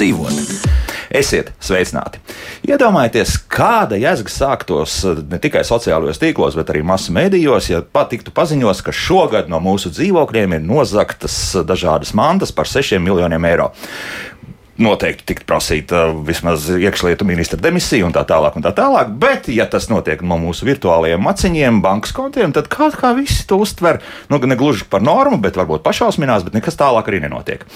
dzīvot. Esiet sveicināti! Iedomājieties, kāda jēga sāktos ne tikai sociālajos tīklos, bet arī masu mēdījos, ja pat tiktu paziņots, ka šogad no mūsu dzīvokļiem ir nozagtas dažādas mantas par 6 miljoniem eiro noteikti tikt prasīta vismaz iekšlietu ministra demisija un tā tālāk. Un tā tālāk. Bet, ja tas notiek no mūsu virtuālajiem maciņiem, bankas kontiem, tad kā, kā visi to uztver, nu, ne gluži par normu, bet varbūt pašausminās, bet nekas tālāk arī nenotiek.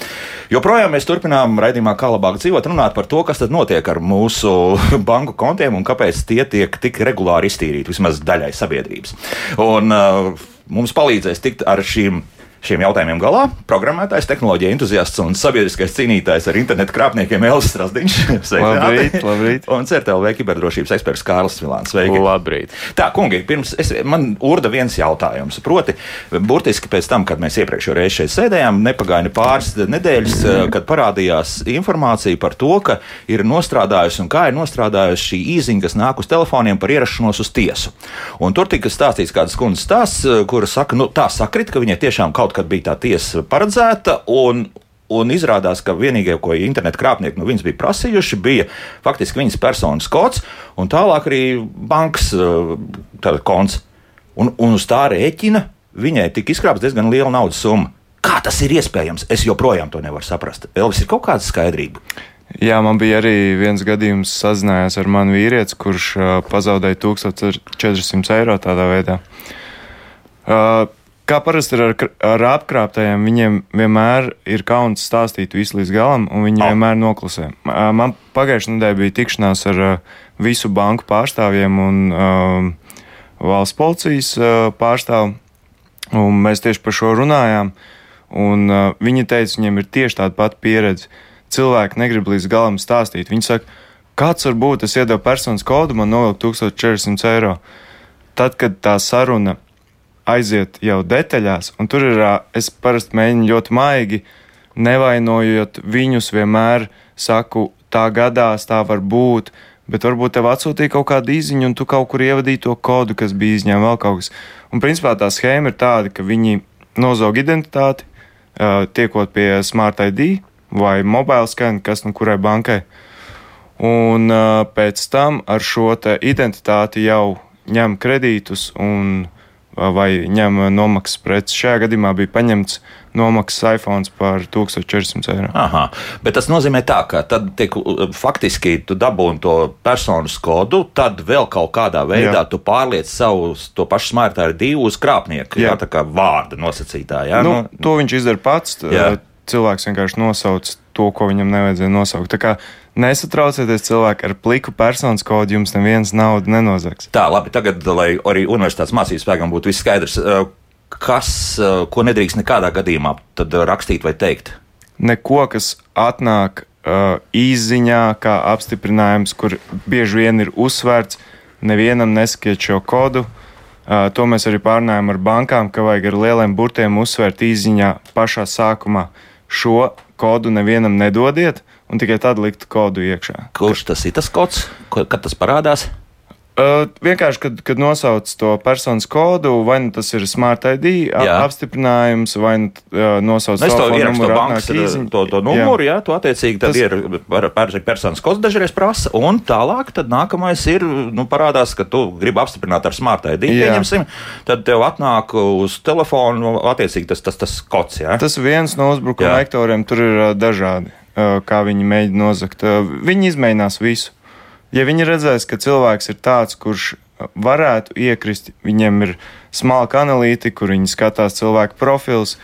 Joprojām mēs turpinām raidījumā, kā labāk dzīvot, runāt par to, kas tad notiek ar mūsu banku kontiem un kāpēc tie tiek tik regulāri iztīrīti vismaz daļai sabiedrības. Un, uh, Mums palīdzēs tikt ar šīm šiem jautājumiem galā. Programmētājs, tehnoloģija entuziasts un sabiedriskais cīnītājs ar internetu krāpniekiem Elvis Strasdiņš. labrīt, labrīt. Un CERTLV kiberdrošības eksperts Kārlis Vilāns. Sveiki. Labrīt. Tā, kungi, pirms es, man urda viens jautājums. Proti, burtiski pēc tam, kad mēs iepriekšējo reizi šeit sēdējām, nepagaina pāris nedēļas, eh, kad parādījās informācija par to, ka ir nostrādājusi un kā ir nostrādājusi šī īziņa, kas nāk uz telefoniem par ierašanos uz tiesu. Un tur tika stāstīts kādas kundzes stāsts, eh, kura saka, nu tā sakrit, ka viņai tiešām kaut kad bija tā tiesa paredzēta. Un, Un izrādās, ka vienīgais, ko internetu krāpnieki no viņas bija prasījuši, bija faktiski viņas personas kods un tālāk arī bankas uh, konts. Un, un uz tā rēķina viņai tika izkrāpta diezgan liela naudas summa. Kā tas ir iespējams? Es joprojām to nevaru saprast. Elvis, ir kaut kāda skaidrība. Jā, man bija arī viens gadījums, sazinājās ar manu vīrieti, kurš uh, pazaudēja 1400 eiro tādā veidā. Uh, Kā parasti ar, ar apkrāpējiem, viņiem vienmēr ir kauns stāstīt visu līdz galam, un viņi oh. vienmēr noklusē. Man pagājušajā nedēļā bija tikšanās ar visu banku pārstāvjiem un um, valsts policijas pārstāvu, un mēs tieši par šo runājām. Un, uh, viņi teica, viņiem ir tieši tāda pati pieredze. Cilvēki negrib līdz galam stāstīt. Viņi saka, kāds var būt, es iedevu personas kodu, man novilka 1400 eiro. Tad, kad tā saruna aiziet jau detaļās, un tur ir, es parasti mēģinu ļoti maigi, nevainojot viņus, vienmēr saku, tā gadās, tā var būt, bet varbūt tev atsūtīja kaut kādu izziņu, un tu kaut kur ievadīji to kodu, kas bija izņemts vēl kaut kas. Un principā tā schēma ir tāda, ka viņi nozog identitāti, tiekot pie Smart ID vai mobile scan, kas nu kurai bankai. Un pēc tam ar šo identitāti jau ņem kredītus un vai ņem nomaksas preces. Šajā gadījumā bija paņemts nomaksas iPhone par 1400 eiro. Aha, bet tas nozīmē tā, ka tad tiek, faktiski tu dabūni to personas kodu, tad vēl kaut kādā veidā jā. tu pārliec savu to pašu smartphone ar divu uz krāpnieku, jā. jā, tā kā vārda nosacītā. Jā, nu, nu, to viņš izdara pats. Jā. Cilvēks vienkārši nosauc to, ko viņam nevajadzēja nosaukt. Tā kā Nesatraucieties, cilvēki ar pliku personas kodu jums neviens naudu nenozags. Tā, labi, tagad, lai arī universitātes mācības spēkam būtu viss skaidrs, eh, kas, eh, ko nedrīkst nekādā gadījumā rakstīt vai teikt? Neko, kas atnāk uh, īziņā, kā apstiprinājums, kur bieži vien ir uzsvērts, nevienam nesakiet šo kodu. Uh, to mēs arī pārnājām ar bankām, ka vajag ar lieliem burtiem uzsvērt īziņā pašā sākumā. Šo kodu nevienam nedodiet, un tikai tad likt kodu iekšā. Kurš tas ir tas kods, kad tas parādās? Uh, vienkārši, kad, kad nosauc to personas kodu, vai nu tas ir Smart ID jā. apstiprinājums, vai nu uh, nosauc nu, to numuru, bankas, to, to numuru, jā, jā to attiecīgi tad tas... ir par, par personas kods dažreiz prasa, un tālāk tad nākamais ir, nu, parādās, ka tu gribi apstiprināt ar Smart ID, jā. pieņemsim, tad tev atnāk uz telefonu, attiecīgi tas, tas, tas kods, jā. Tas viens no uzbrukuma vektoriem, tur ir dažādi. Kā viņi mēģina nozagt. Eh, viņi izmēģinās visu. Ja viņi redzēs, ka cilvēks ir tāds, kurš varētu iekrist, viņiem ir smalka analītika, kur viņi skatās cilvēku profils,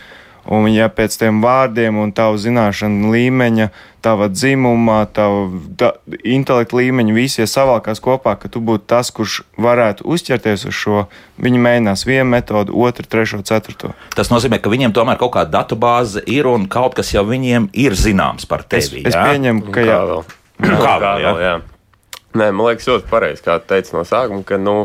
un ja pēc tiem vārdiem un tavu zināšanu līmeņa, tava dzimuma, tava da, intelekta līmeņa, visi savalkās kopā, ka tu būtu tas, kurš varētu uzķerties uz šo, viņi mēģinās vienu metodu, otru, trešo, ceturto. Tas nozīmē, ka viņiem tomēr kaut kāda datubāze ir un kaut kas jau viņiem ir zināms par tevi. Es, es pieņemu, ka jā. Kā vēl? Kā vēl, jā. jā. Nē, man liekas, ļoti pareizi, kā teica no sākuma, ka, nu,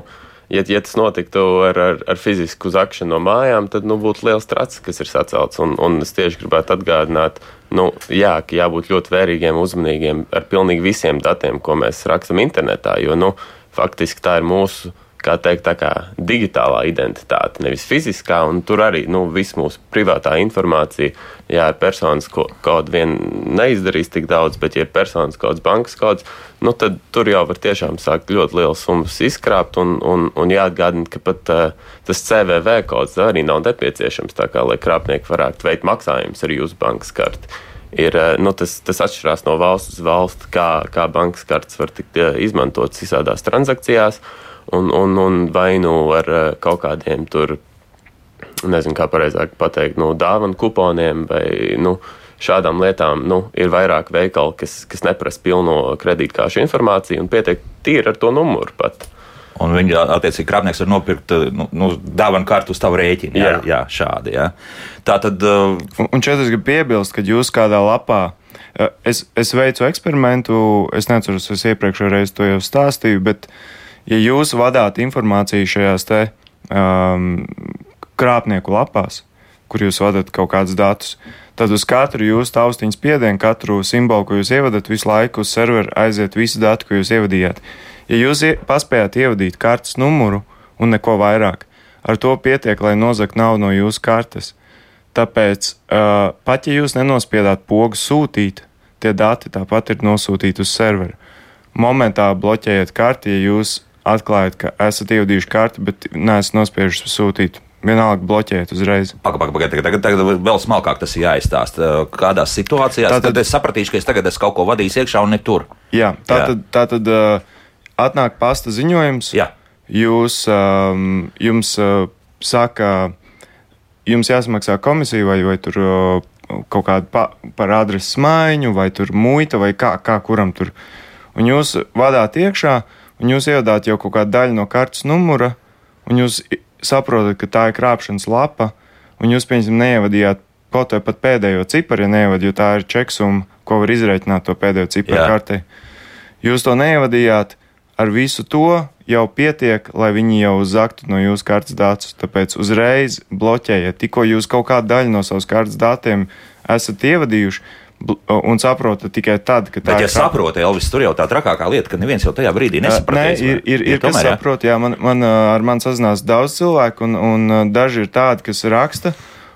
ja, ja tas notiktu ar, ar, ar fizisku zakšanu no mājām, tad nu, būtu liels tracis, kas ir sacelts. Un, un es tieši gribētu atgādināt, nu, jā, ka jābūt ļoti vērīgiem, uzmanīgiem ar pilnīgi visiem datiem, ko mēs rakstām internetā. Jo nu, faktiski tā ir mūsu kā teikt, tā kā digitālā identitāte, nevis fiziskā. Tur arī nu, viss mūsu privātā informācija, ja ir personas kods, vien neizdarīs tik daudz, bet, ja ir personas kods, bankas kods, nu, tad tur jau var tiešām sākt ļoti liels summas izkrāpt. Un, un, un jāatgādina, ka pat uh, tas CVV kods arī nav nepieciešams, kā, lai krāpnieki varētu veikt maksājumus ar jūsu bankas karti ir, nu, tas, tas atšķirās no valsts uz valsti, kā, kā bankas kartes var tikt izmantotas visādās transakcijās un, un, un vai nu ar eh, kaut kādiem tur, nezinu, kā pareizāk pateikt, nu, dāvanu kuponiem vai, nu, šādām lietām nu, ir vairāk veikali, kas, kas neprasa pilno kredītkāšu informāciju un pietiek tīri ar to numuru pat. Un viņi, attiecīgi, krāpnieks var nopirkt nu, nu, dāvanu kartu uz tavu rēķinu. Jā, jā, jā šādi. Jā. Tā tad. Uh... Un, un šeit es gribu piebilst, ka jūs kādā lapā. Es, es veicu eksperimentu, es neatceros, es iepriekšējā reizē to jau stāstīju, bet uh, ja jūs vadāt informāciju šajās te um, krāpnieku lapās, kur jūs vadat kaut kādus datus, tad uz katru jūsu taustiņu spiedienu, katru simbolu, ko jūs ievadat, visu laiku uz serveru aiziet visi dati, ko jūs ievadījāt. Ja jūs paspējat ievadīt kartes numuru un neko vairāk, ar to pietiek, lai nozagtu naudu no jūsu kartes. Tāpēc, uh, pat ja jūs nenospiedāt pogu sūtīt, tie dati tāpat ir nosūtīti uz serveru. Momentā bloķējiet karti, ja jūs atklājat, ka esat ievadījuši karti, bet neesat nospiežuši sūtīt. Vienalga bloķēt uzreiz. Pagaidām, pagaidām, tagad, tagad, tagad vēl smalkāk tas ir jāizstāsta. Kādās situācijās tātad, tad es sapratīšu, ka es tagad esmu kaut ko vadījis iekšā un ne tur. Jā, tā jā. tad, tā tad uh, atnāk pasta ziņojums. Jā. Jūs, um, jums uh, saka, jums jāsamaksā komisija vai, vai tur uh, kaut kāda pa, par adreses maiņu, vai tur muita, vai kā, kā kuram tur. Un jūs vadāt iekšā, uh, un jūs ievadāt jau kaut kādu daļu no kartes numura, un jūs saprotat, ka tā ir krāpšanas lapa, un jūs, pieņemsim, neievadījāt kaut vai pat pēdējo ciparu, ja neievad, jo tā ir čeksuma, ko var izreikināt to pēdējo ciparu Jā. kartē. Jūs to neievadījāt, ar visu to jau pietiek, lai viņi jau zaktu no jūsu kartes datus. Tāpēc uzreiz bloķējiet, tikko jūs kaut kādu daļu no savas kartes datiem esat ievadījuši un saprota tikai tad, kad tā ir. Ja saproti, Elvis, tur jau tā trakākā lieta, ka neviens jau tajā brīdī nesapratīs. Nē, ir, ir, ir, ir kas tomēr, saprot, jā, man, man ar mani sazinās daudz cilvēku, un, un daži ir tādi, kas raksta,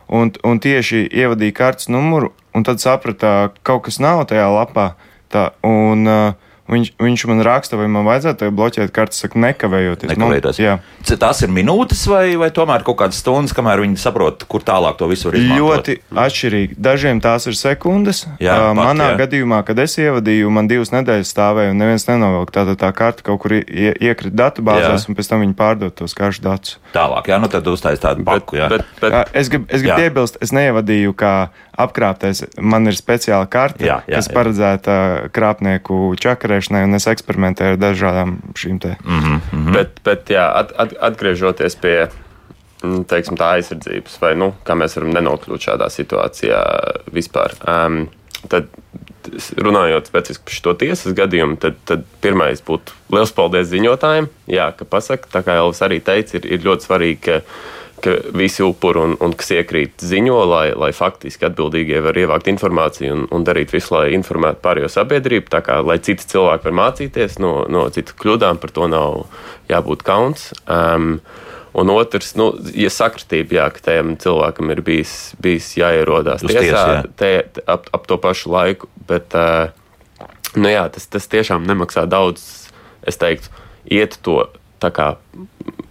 un, un tieši ievadīja kartes numuru, un tad saprata, ka kaut kas nav tajā lapā. Tā, un, uh, Viņš, viņš man raksta, vai man vajadzētu bloķēt kartes, saka, nekavējoties. nekavējoties. Nu, jā. Tās ir minūtes vai, vai tomēr kaut kādas stundas, kamēr viņi saprot, kur tālāk to visu var izmantot? Ļoti atšķirīgi. Dažiem tās ir sekundes. Jā, uh, pat, Manā jā. gadījumā, kad es ievadīju, man divas nedēļas stāvēja un neviens nenovilka. Tātad tā karte kaut kur ie, iekrita datubāzēs jā. un pēc tam viņi pārdod tos karšu datus. Tālāk, jā, nu tad uztais tādu paku. Bet, bet, bet, jā, es gribu grib piebilst, es neievadīju kā apkrāptais. Man ir speciāla karte, jā, jā, kas jā. paredzēta krāpnieku čakarēšanai, un es eksperimentēju ar dažādām šīm te. Mm -hmm. bet, bet jā, at, at, atgriežoties pie mm, teiksim, tā aizsardzības, vai nu, kā mēs varam nenokļūt šādā situācijā vispār. Um, tad, runājot specifiski par šo tiesas gadījumu, tad, tad pirmais būtu liels paldies ziņotājiem. Jā, ka pasaka, tā kā Elvis arī teica, ir, ir ļoti svarīgi, ka ka visi upuri un, un kas iekrīt ziņo, lai, lai faktiski atbildīgie var ievākt informāciju un, un darīt visu, lai informētu pārējo sabiedrību. Tā kā lai citi cilvēki var mācīties no, no citu kļūdām, par to nav jābūt kauns. Um, Un otrs, nu, ja sakritība, jā, ka tajam cilvēkam ir bijis, bijis jāierodās Uz tiesā ties, jā. te, ap, ap to pašu laiku, bet uh, nu, jā, tas, tas tiešām nemaksā daudz. Es teiktu, iet to kā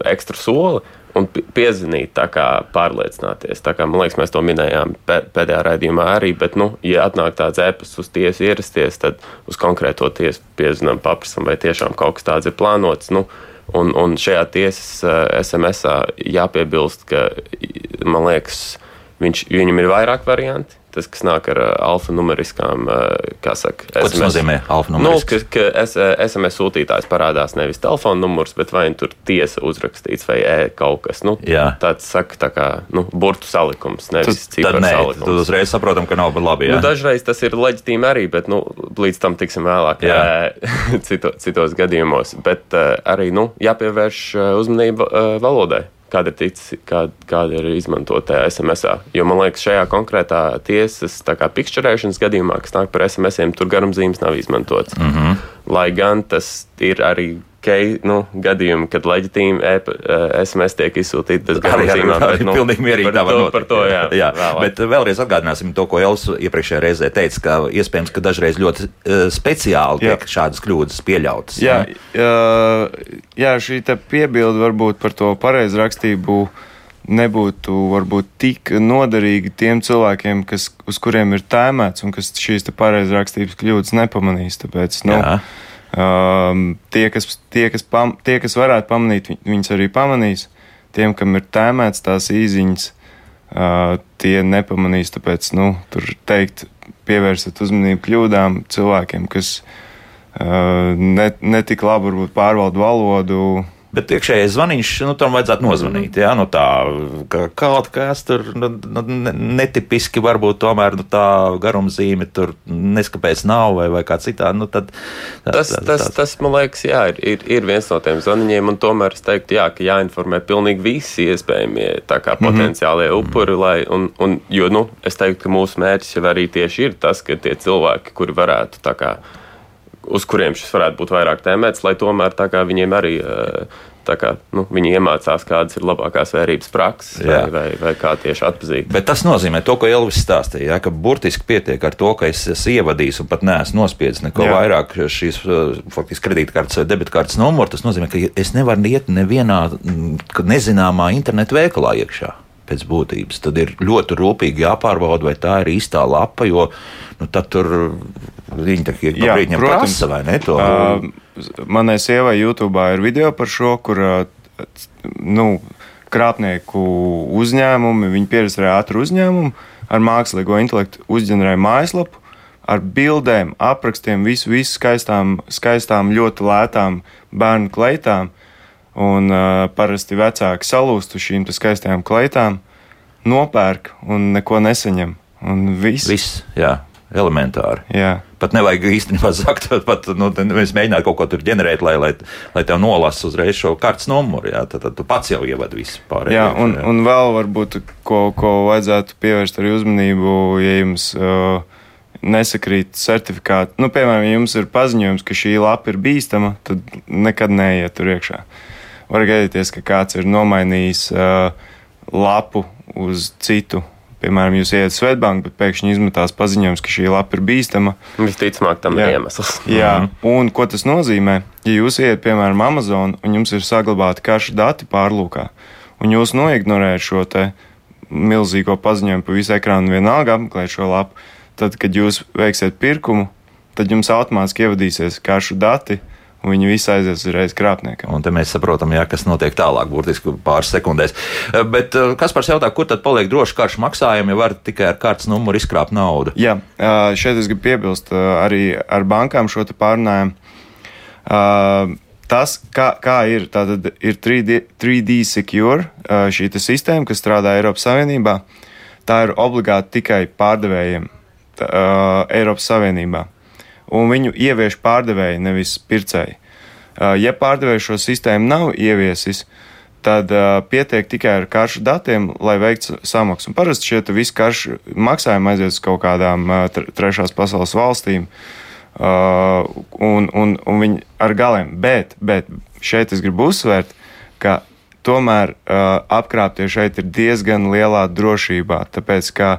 ekstra soli, un piezinīt, tā kā pārliecināties. Tā kā, man liekas, mēs to minējām pēdējā raidījumā arī, bet, nu, ja atnāk tāds ēpas uz tiesu ierasties, tad uz konkrēto tiesu piezinām, paprasam, vai tiešām kaut kas tāds ir plānots. Nu, un, un šajā tiesas SMS jāpiebilst, ka, man liekas, viņš, viņam ir vairāk varianti tas, kas nāk ar alfanumeriskām, kā saka, SMS. Tas nozīmē alfanumeriski? Nu, ka, ka SMS sūtītājs parādās nevis telefona numurs, bet vai nu tur tiesa uzrakstīts vai e kaut kas. Nu, jā. tāds saka, tā kā nu, burtu salikums, nevis ciparu salikums. Tad uzreiz saprotam, ka nav labi. Jā. Nu, dažreiz tas ir leģitīmi arī, bet nu, līdz tam tiksim vēlāk cito, citos gadījumos. Bet arī nu, jāpievērš uzmanība valodai kāda ir ticis, kāda, kāda ir izmantota SMS. -ā. Jo man liekas, šajā konkrētā tiesas pikšķerēšanas gadījumā, kas nāk par SMS, tur garumzīmes nav izmantots. Mm -hmm. Lai gan tas ir arī kei, nu, gadījumi, kad leģitīmi e SMS tiek izsūtīti bez garām. Bet, nu, pilnīgi mierīgi tā var būt. Par to, jā. jā. Vēlāk. Bet vēlreiz atgādināsim to, ko Elsa iepriekšējā reizē teica, ka iespējams, ka dažreiz ļoti uh, speciāli jā. tiek šādas kļūdas pieļautas. Jā, jā, jā šī piebilde varbūt par to pareizrakstību nebūtu varbūt tik noderīgi tiem cilvēkiem, kas, uz kuriem ir tēmēts un kas šīs pareizrakstības kļūdas nepamanīs. Tāpēc, nu, Jā. Um, tie, kas, tie, kas pam, tie, kas varētu pamanīt, viņas arī pamanīs. Tiem, kam ir tēmēts tās īziņas, uh, tie nepamanīs. Tāpēc nu, tur teikt, pievērsiet uzmanību kļūdām cilvēkiem, kas uh, ne, ne tik labi pārvalda valodu Bet iekšējais zvaniņš, nu, tam vajadzētu nozvanīt. Jā, nu, tā ka kaut kas tur nu, nu, netipiski, varbūt tomēr nu, tā garumzīme tur neskapēc nav vai, vai kā citādi. Nu, tad, tad, tas, tad, tas, tas, man liekas, jā, ir, ir, ir viens no tiem zvaniņiem, un tomēr es teiktu, jā, ka jāinformē pilnīgi visi iespējamie kā, mhm. potenciālie upuri. Lai, un, un, jo nu, es teiktu, ka mūsu mērķis jau arī tieši ir tas, ka tie cilvēki, kuri varētu tā kā uz kuriem šis varētu būt vairāk tēmēts, lai tomēr viņiem arī eh, kā, nu, viņi iemācās, kādas ir labākās vērības prakses vai, vai, vai kā tieši atpazīt. Bet tas nozīmē to, ko Elvis stāstīja, ja, ka burtiski pietiek ar to, ka es esmu ievadījis un pat neesmu nospiedis neko jā. vairāk šīs eh, faktiski kredītkartes vai debitkartes numuru. Tas nozīmē, ka es nevaru iet nevienā nezināmā internetu veikalā iekšā pēc būtības. Tad ir ļoti rūpīgi jāpārbauda, vai tā ir īstā lapa, jo nu, tad tur viņi tā kā no brīdim prasa, vai ne? To? Uh, manai sievai YouTube ir video par šo, kur nu, krāpnieku uzņēmumi, viņi pieredzēja ātru uzņēmumu ar mākslīgo intelektu uzģenerēja mājaslapu. Ar bildēm, aprakstiem, visu, visu skaistām, skaistām, ļoti lētām bērnu kleitām. Un uh, parasti vecāki salūst uz šīm skaistajām kleitām, nopērk un neko nesaņem. Un viss. Viss, jā, elementāri. Jā. Pat nevajag īstenībā zakt, pat nu, mēs mēģinām kaut ko tur ģenerēt, lai, lai, lai tev nolasa uzreiz šo kartes numuru. Jā, tad, tad tu pats jau ievadi visu pārējo. Jā, un, jā. un vēl varbūt, ko, ko vajadzētu pievērst arī uzmanību, ja jums. Uh, nesakrīt certifikāti. Nu, piemēram, ja jums ir paziņojums, ka šī lapa ir bīstama, tad nekad neiet tur iekšā. Var gadīties, ka kāds ir nomainījis uh, lapu uz citu. Piemēram, jūs ienākat Svetbank, bet pēkšņi izmetās paziņojums, ka šī lapa ir bīstama. Visticamāk, tam ir iemesls. Jā, mhm. un ko tas nozīmē? Ja jūs ienākat, piemēram, Amazon un jums ir saglabāti karšu dati pārlūkā, un jūs noignorējat šo milzīgo paziņojumu pa visu ekrānu, vienalga apmeklēt šo lapu, tad, kad jūs veiksiet pirkumu, tad jums automātiski ievadīsies karšu dati un viņi visi aizies uzreiz krāpniekam. Un te mēs saprotam, jā, kas notiek tālāk, burtiski pāris sekundēs. Eh, bet eh, kas par jautā, kur tad paliek droši karš maksājumi, ja var tikai ar kartes numuru izkrāpt naudu? Jā, šeit es gribu piebilst arī ar bankām šo te pārunājumu. Tas, kā, kā ir, tātad ir 3D, 3D Secure, šī sistēma, kas strādā Eiropas Savienībā, tā ir obligāti tikai pārdevējiem tā, Eiropas Savienībā un viņu ievieš pārdevēji, nevis pircēji. Ja pārdevējs šo sistēmu nav ieviesis, tad uh, pietiek tikai ar karšu datiem, lai veiktu samaksu. Un parasti šie visi karšu maksājumi aiziet uz kaut kādām uh, trešās pasaules valstīm, uh, un, un, un viņi ar galiem. Bet, bet šeit es gribu uzsvērt, ka tomēr uh, apkrāptie šeit ir diezgan lielā drošībā. Tāpēc, ka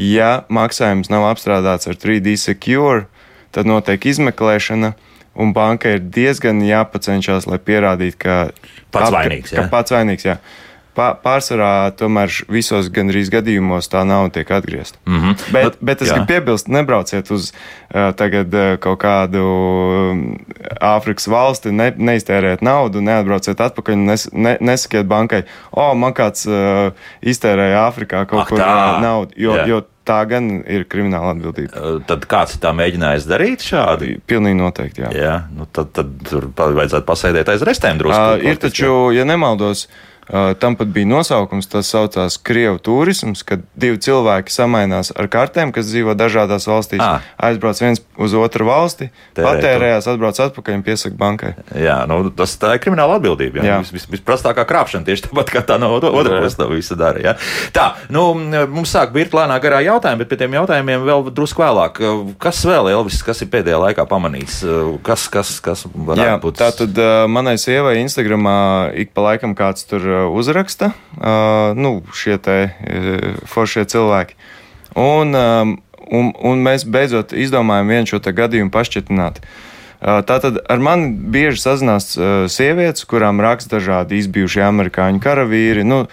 ja maksājums nav apstrādāts ar 3D Secure, tad notiek izmeklēšana. Un banka ir diezgan jāpacenšas, lai pierādītu, ka pats apka, vainīgs. Ka pats vainīgs jā. Pārsvarā tomēr visos gandrīz gadījumos tā nauda tiek atgriezta. Mm -hmm. bet, bet, es jā. gribu piebilst, nebrauciet uz uh, tagad, uh, kaut kādu Āfrikas valsti, ne, neiztērēt naudu, neatbrauciet atpakaļ un nes, ne, nesakiet bankai, o, oh, man kāds uh, iztērēja Āfrikā kaut Ak, kur tā. naudu. Jo, jo tā gan ir krimināla atbildība. Tad kāds tā mēģinājis darīt šādi? Pilnīgi noteikti, jā. jā nu tad, tad tur vajadzētu pasēdēt aiz restēm drusku. Uh, ir taču, ja nemaldos, Uh, tam pat bija nosaukums, tas saucās Krievu turisms, kad divi cilvēki samainās ar kartēm, kas dzīvo dažādās valstīs. À. Aizbrauc viens uz otru valsti, Tērē, patērējās, atbrauc atpakaļ un piesaka bankai. Jā, nu, tas tā ir krimināla atbildība. Jā. Jā. Vis, vis, visprastākā krāpšana tieši tāpat kā tā no otras puses to visu dara. Jā. Tā, nu, mums sāk birt lēnā garā jautājumi, bet pie tiem jautājumiem vēl drusku vēlāk. Kas vēl, Elvis, kas ir pēdējā laikā pamanīts? Kas, kas, kas varētu būt? Tā tad uh, manai sievai Instagramā ik pa laikam kāds tur uzraksta nu, šie te foršie cilvēki. Un, un, un mēs beidzot izdomājam vienu šo gadījumu pašķirtināt. Tātad ar mani bieži sazinās sievietes, kurām raksta dažādi izbijušie amerikāņu karavīri. Nu,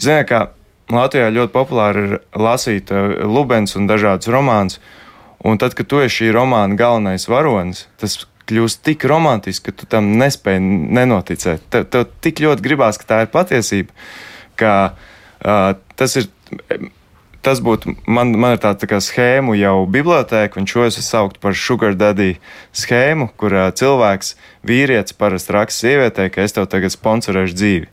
Ziniet, kā Latvijā ļoti populāri ir lasīt Lubens un dažādus romānus. Un tad, kad tu esi šī romāna galvenais varonis, tas kļūst tik romantisks, ka tu tam nespēji nenoticēt. Tev, tev tik ļoti gribās, ka tā ir patiesība, ka uh, tas ir. Tas būtu, man, man ir tāda tā schēma jau biblioteka, un šo es sauktu par sugar daddy schēmu, kur uh, cilvēks, vīrietis parasti raksta sievietei, ka es tev tagad sponsorēšu dzīvi.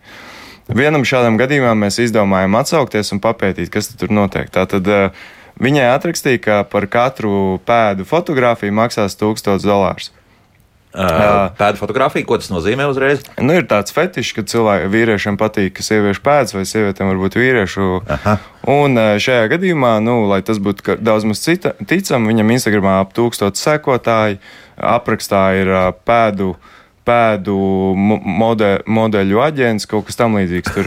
Vienam šādam gadījumam mēs izdomājām atsaukties un papētīt, kas tur notiek. Tātad uh, viņai atrakstīja, ka par katru pēdu fotografiju maksās 1000 dolārus. Uh, pēdu fotografija, ko tas nozīmē uzreiz? Nu, ir tāds fetišs, ka cilvēkiem, vīriešiem patīk, ka sieviešu pēdas vai sievietēm var būt vīriešu. Aha. Un šajā gadījumā, nu, lai tas būtu daudz maz ticam, viņam Instagramā ap tūkstoši sekotāji, aprakstā ir pēdu, pēdu mode, modeļu aģents, kaut kas tam līdzīgs.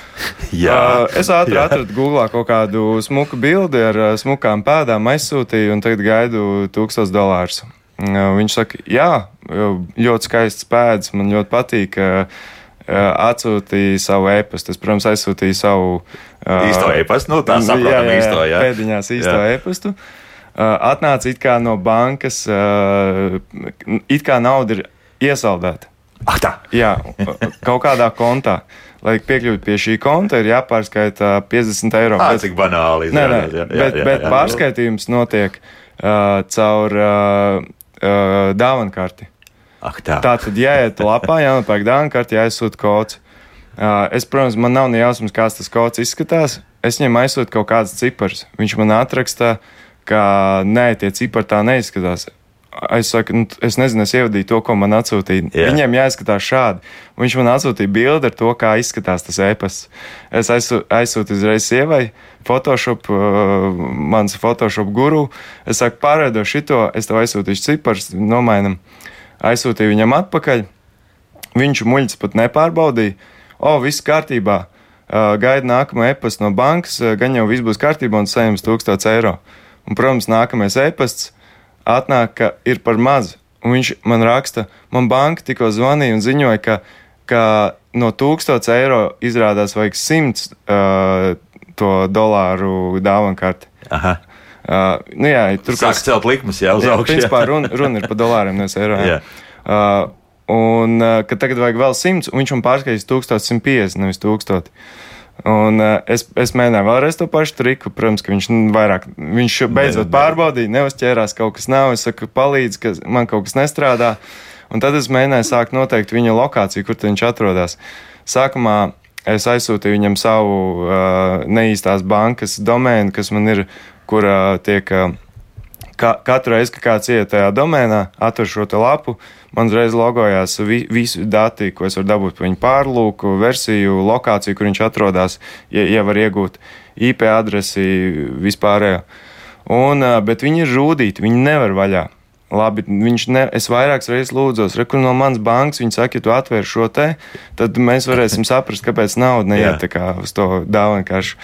Jā, es ātri jā. atradu Google kaut kādu smuku bildi ar smukām pēdām, aizsūtīju un tagad gaidu 1000 dolārus. Viņš saka, jā, ļoti skaists pēdas, man ļoti patīk. Atsūtīja savu e-pastu. Es, protams, aizsūtīju savu īsto e-pastu. Nu, tā saprotam, jā, jā, īsto, jā. Pēdiņās īsto jā. e-pastu. Atnāca it kā no bankas, it kā nauda ir iesaldēta. Ah, tā. Jā, kaut kādā kontā. Lai piekļūtu pie šī konta, ir jāpārskaita 50 eiro. Tā cik banāli. Nē, nē, jā, jā, bet, jā, jā, bet pārskaitījums notiek uh, caur uh, uh, dāvankarti. Ak, tā. tā tad jāiet lapā, jānopērk dāvankarti, jāizsūta kods. Uh, es, protams, man nav ne jausmas, kāds tas kods izskatās. Es viņam aizsūtu kaut kādas ciparas. Viņš man atraksta, ka nē, tie cipari tā neizskatās. Es saku, nu, es nezinu, es ievadīju to, ko man atsūtīja. Yeah. Viņiem jāizskatās šādi. Viņš man atsūtīja bildi ar to, kā izskatās tas e-pasts. Es aizsūtu uzreiz sievai, Photoshop, uh, mans Photoshop guru. Es saku, pārēdo šito, es tev aizsūtīšu ciparus, nomainam. Aizsūtīju viņam atpakaļ. Viņš muļķis pat nepārbaudīja. O, viss kārtībā. Uh, gaida nākamo e-pastu no bankas, uh, gan jau viss būs kārtībā un saņems 1000 eiro. Un, protams, nākamais e-pasts atnāk, ka ir par maz. Un viņš man raksta, man banka tikko zvanīja un ziņoja, ka, ka no 1000 eiro izrādās vajag 100 uh, to dolāru dāvanu karti. Aha. Uh, nu jā, tur sāk celt likmes jau uz augšu. Principā runa, runa ir par dolāriem, nevis eiro. Jā. Uh, un uh, ka tagad vajag vēl 100, un viņš man pārskaitīs 1150, nevis 1000. Un uh, es, es mēģināju vēlreiz to pašu triku. Protams, ka viņš vairāk, viņš beidzot pārbaudīja, neuzķērās, kaut kas nav. Es saku, palīdz, ka man kaut kas nestrādā. Un tad es mēģināju sākt noteikt viņa lokāciju, kur viņš atrodas. Sākumā es aizsūtīju viņam savu uh, neīstās bankas domēnu, kas man ir, kur uh, tiek. Uh, ka, katru reizi, kad kāds iet tajā domēnā, atver šo lapu, man uzreiz logojās vi, visi dati, ko es varu dabūt par viņu pārlūku, versiju, lokāciju, kur viņš atrodas, ja, ja var iegūt IP adresi vispārējo. Un, bet viņi ir žūdīti, viņi nevar vaļā. Labi, viņš ne, es vairākas reizes lūdzos, rekur no manas bankas, viņi saka, ja tu atver šo te, tad mēs varēsim saprast, kāpēc nauda neiet tā kā uz to dāvanu karšu.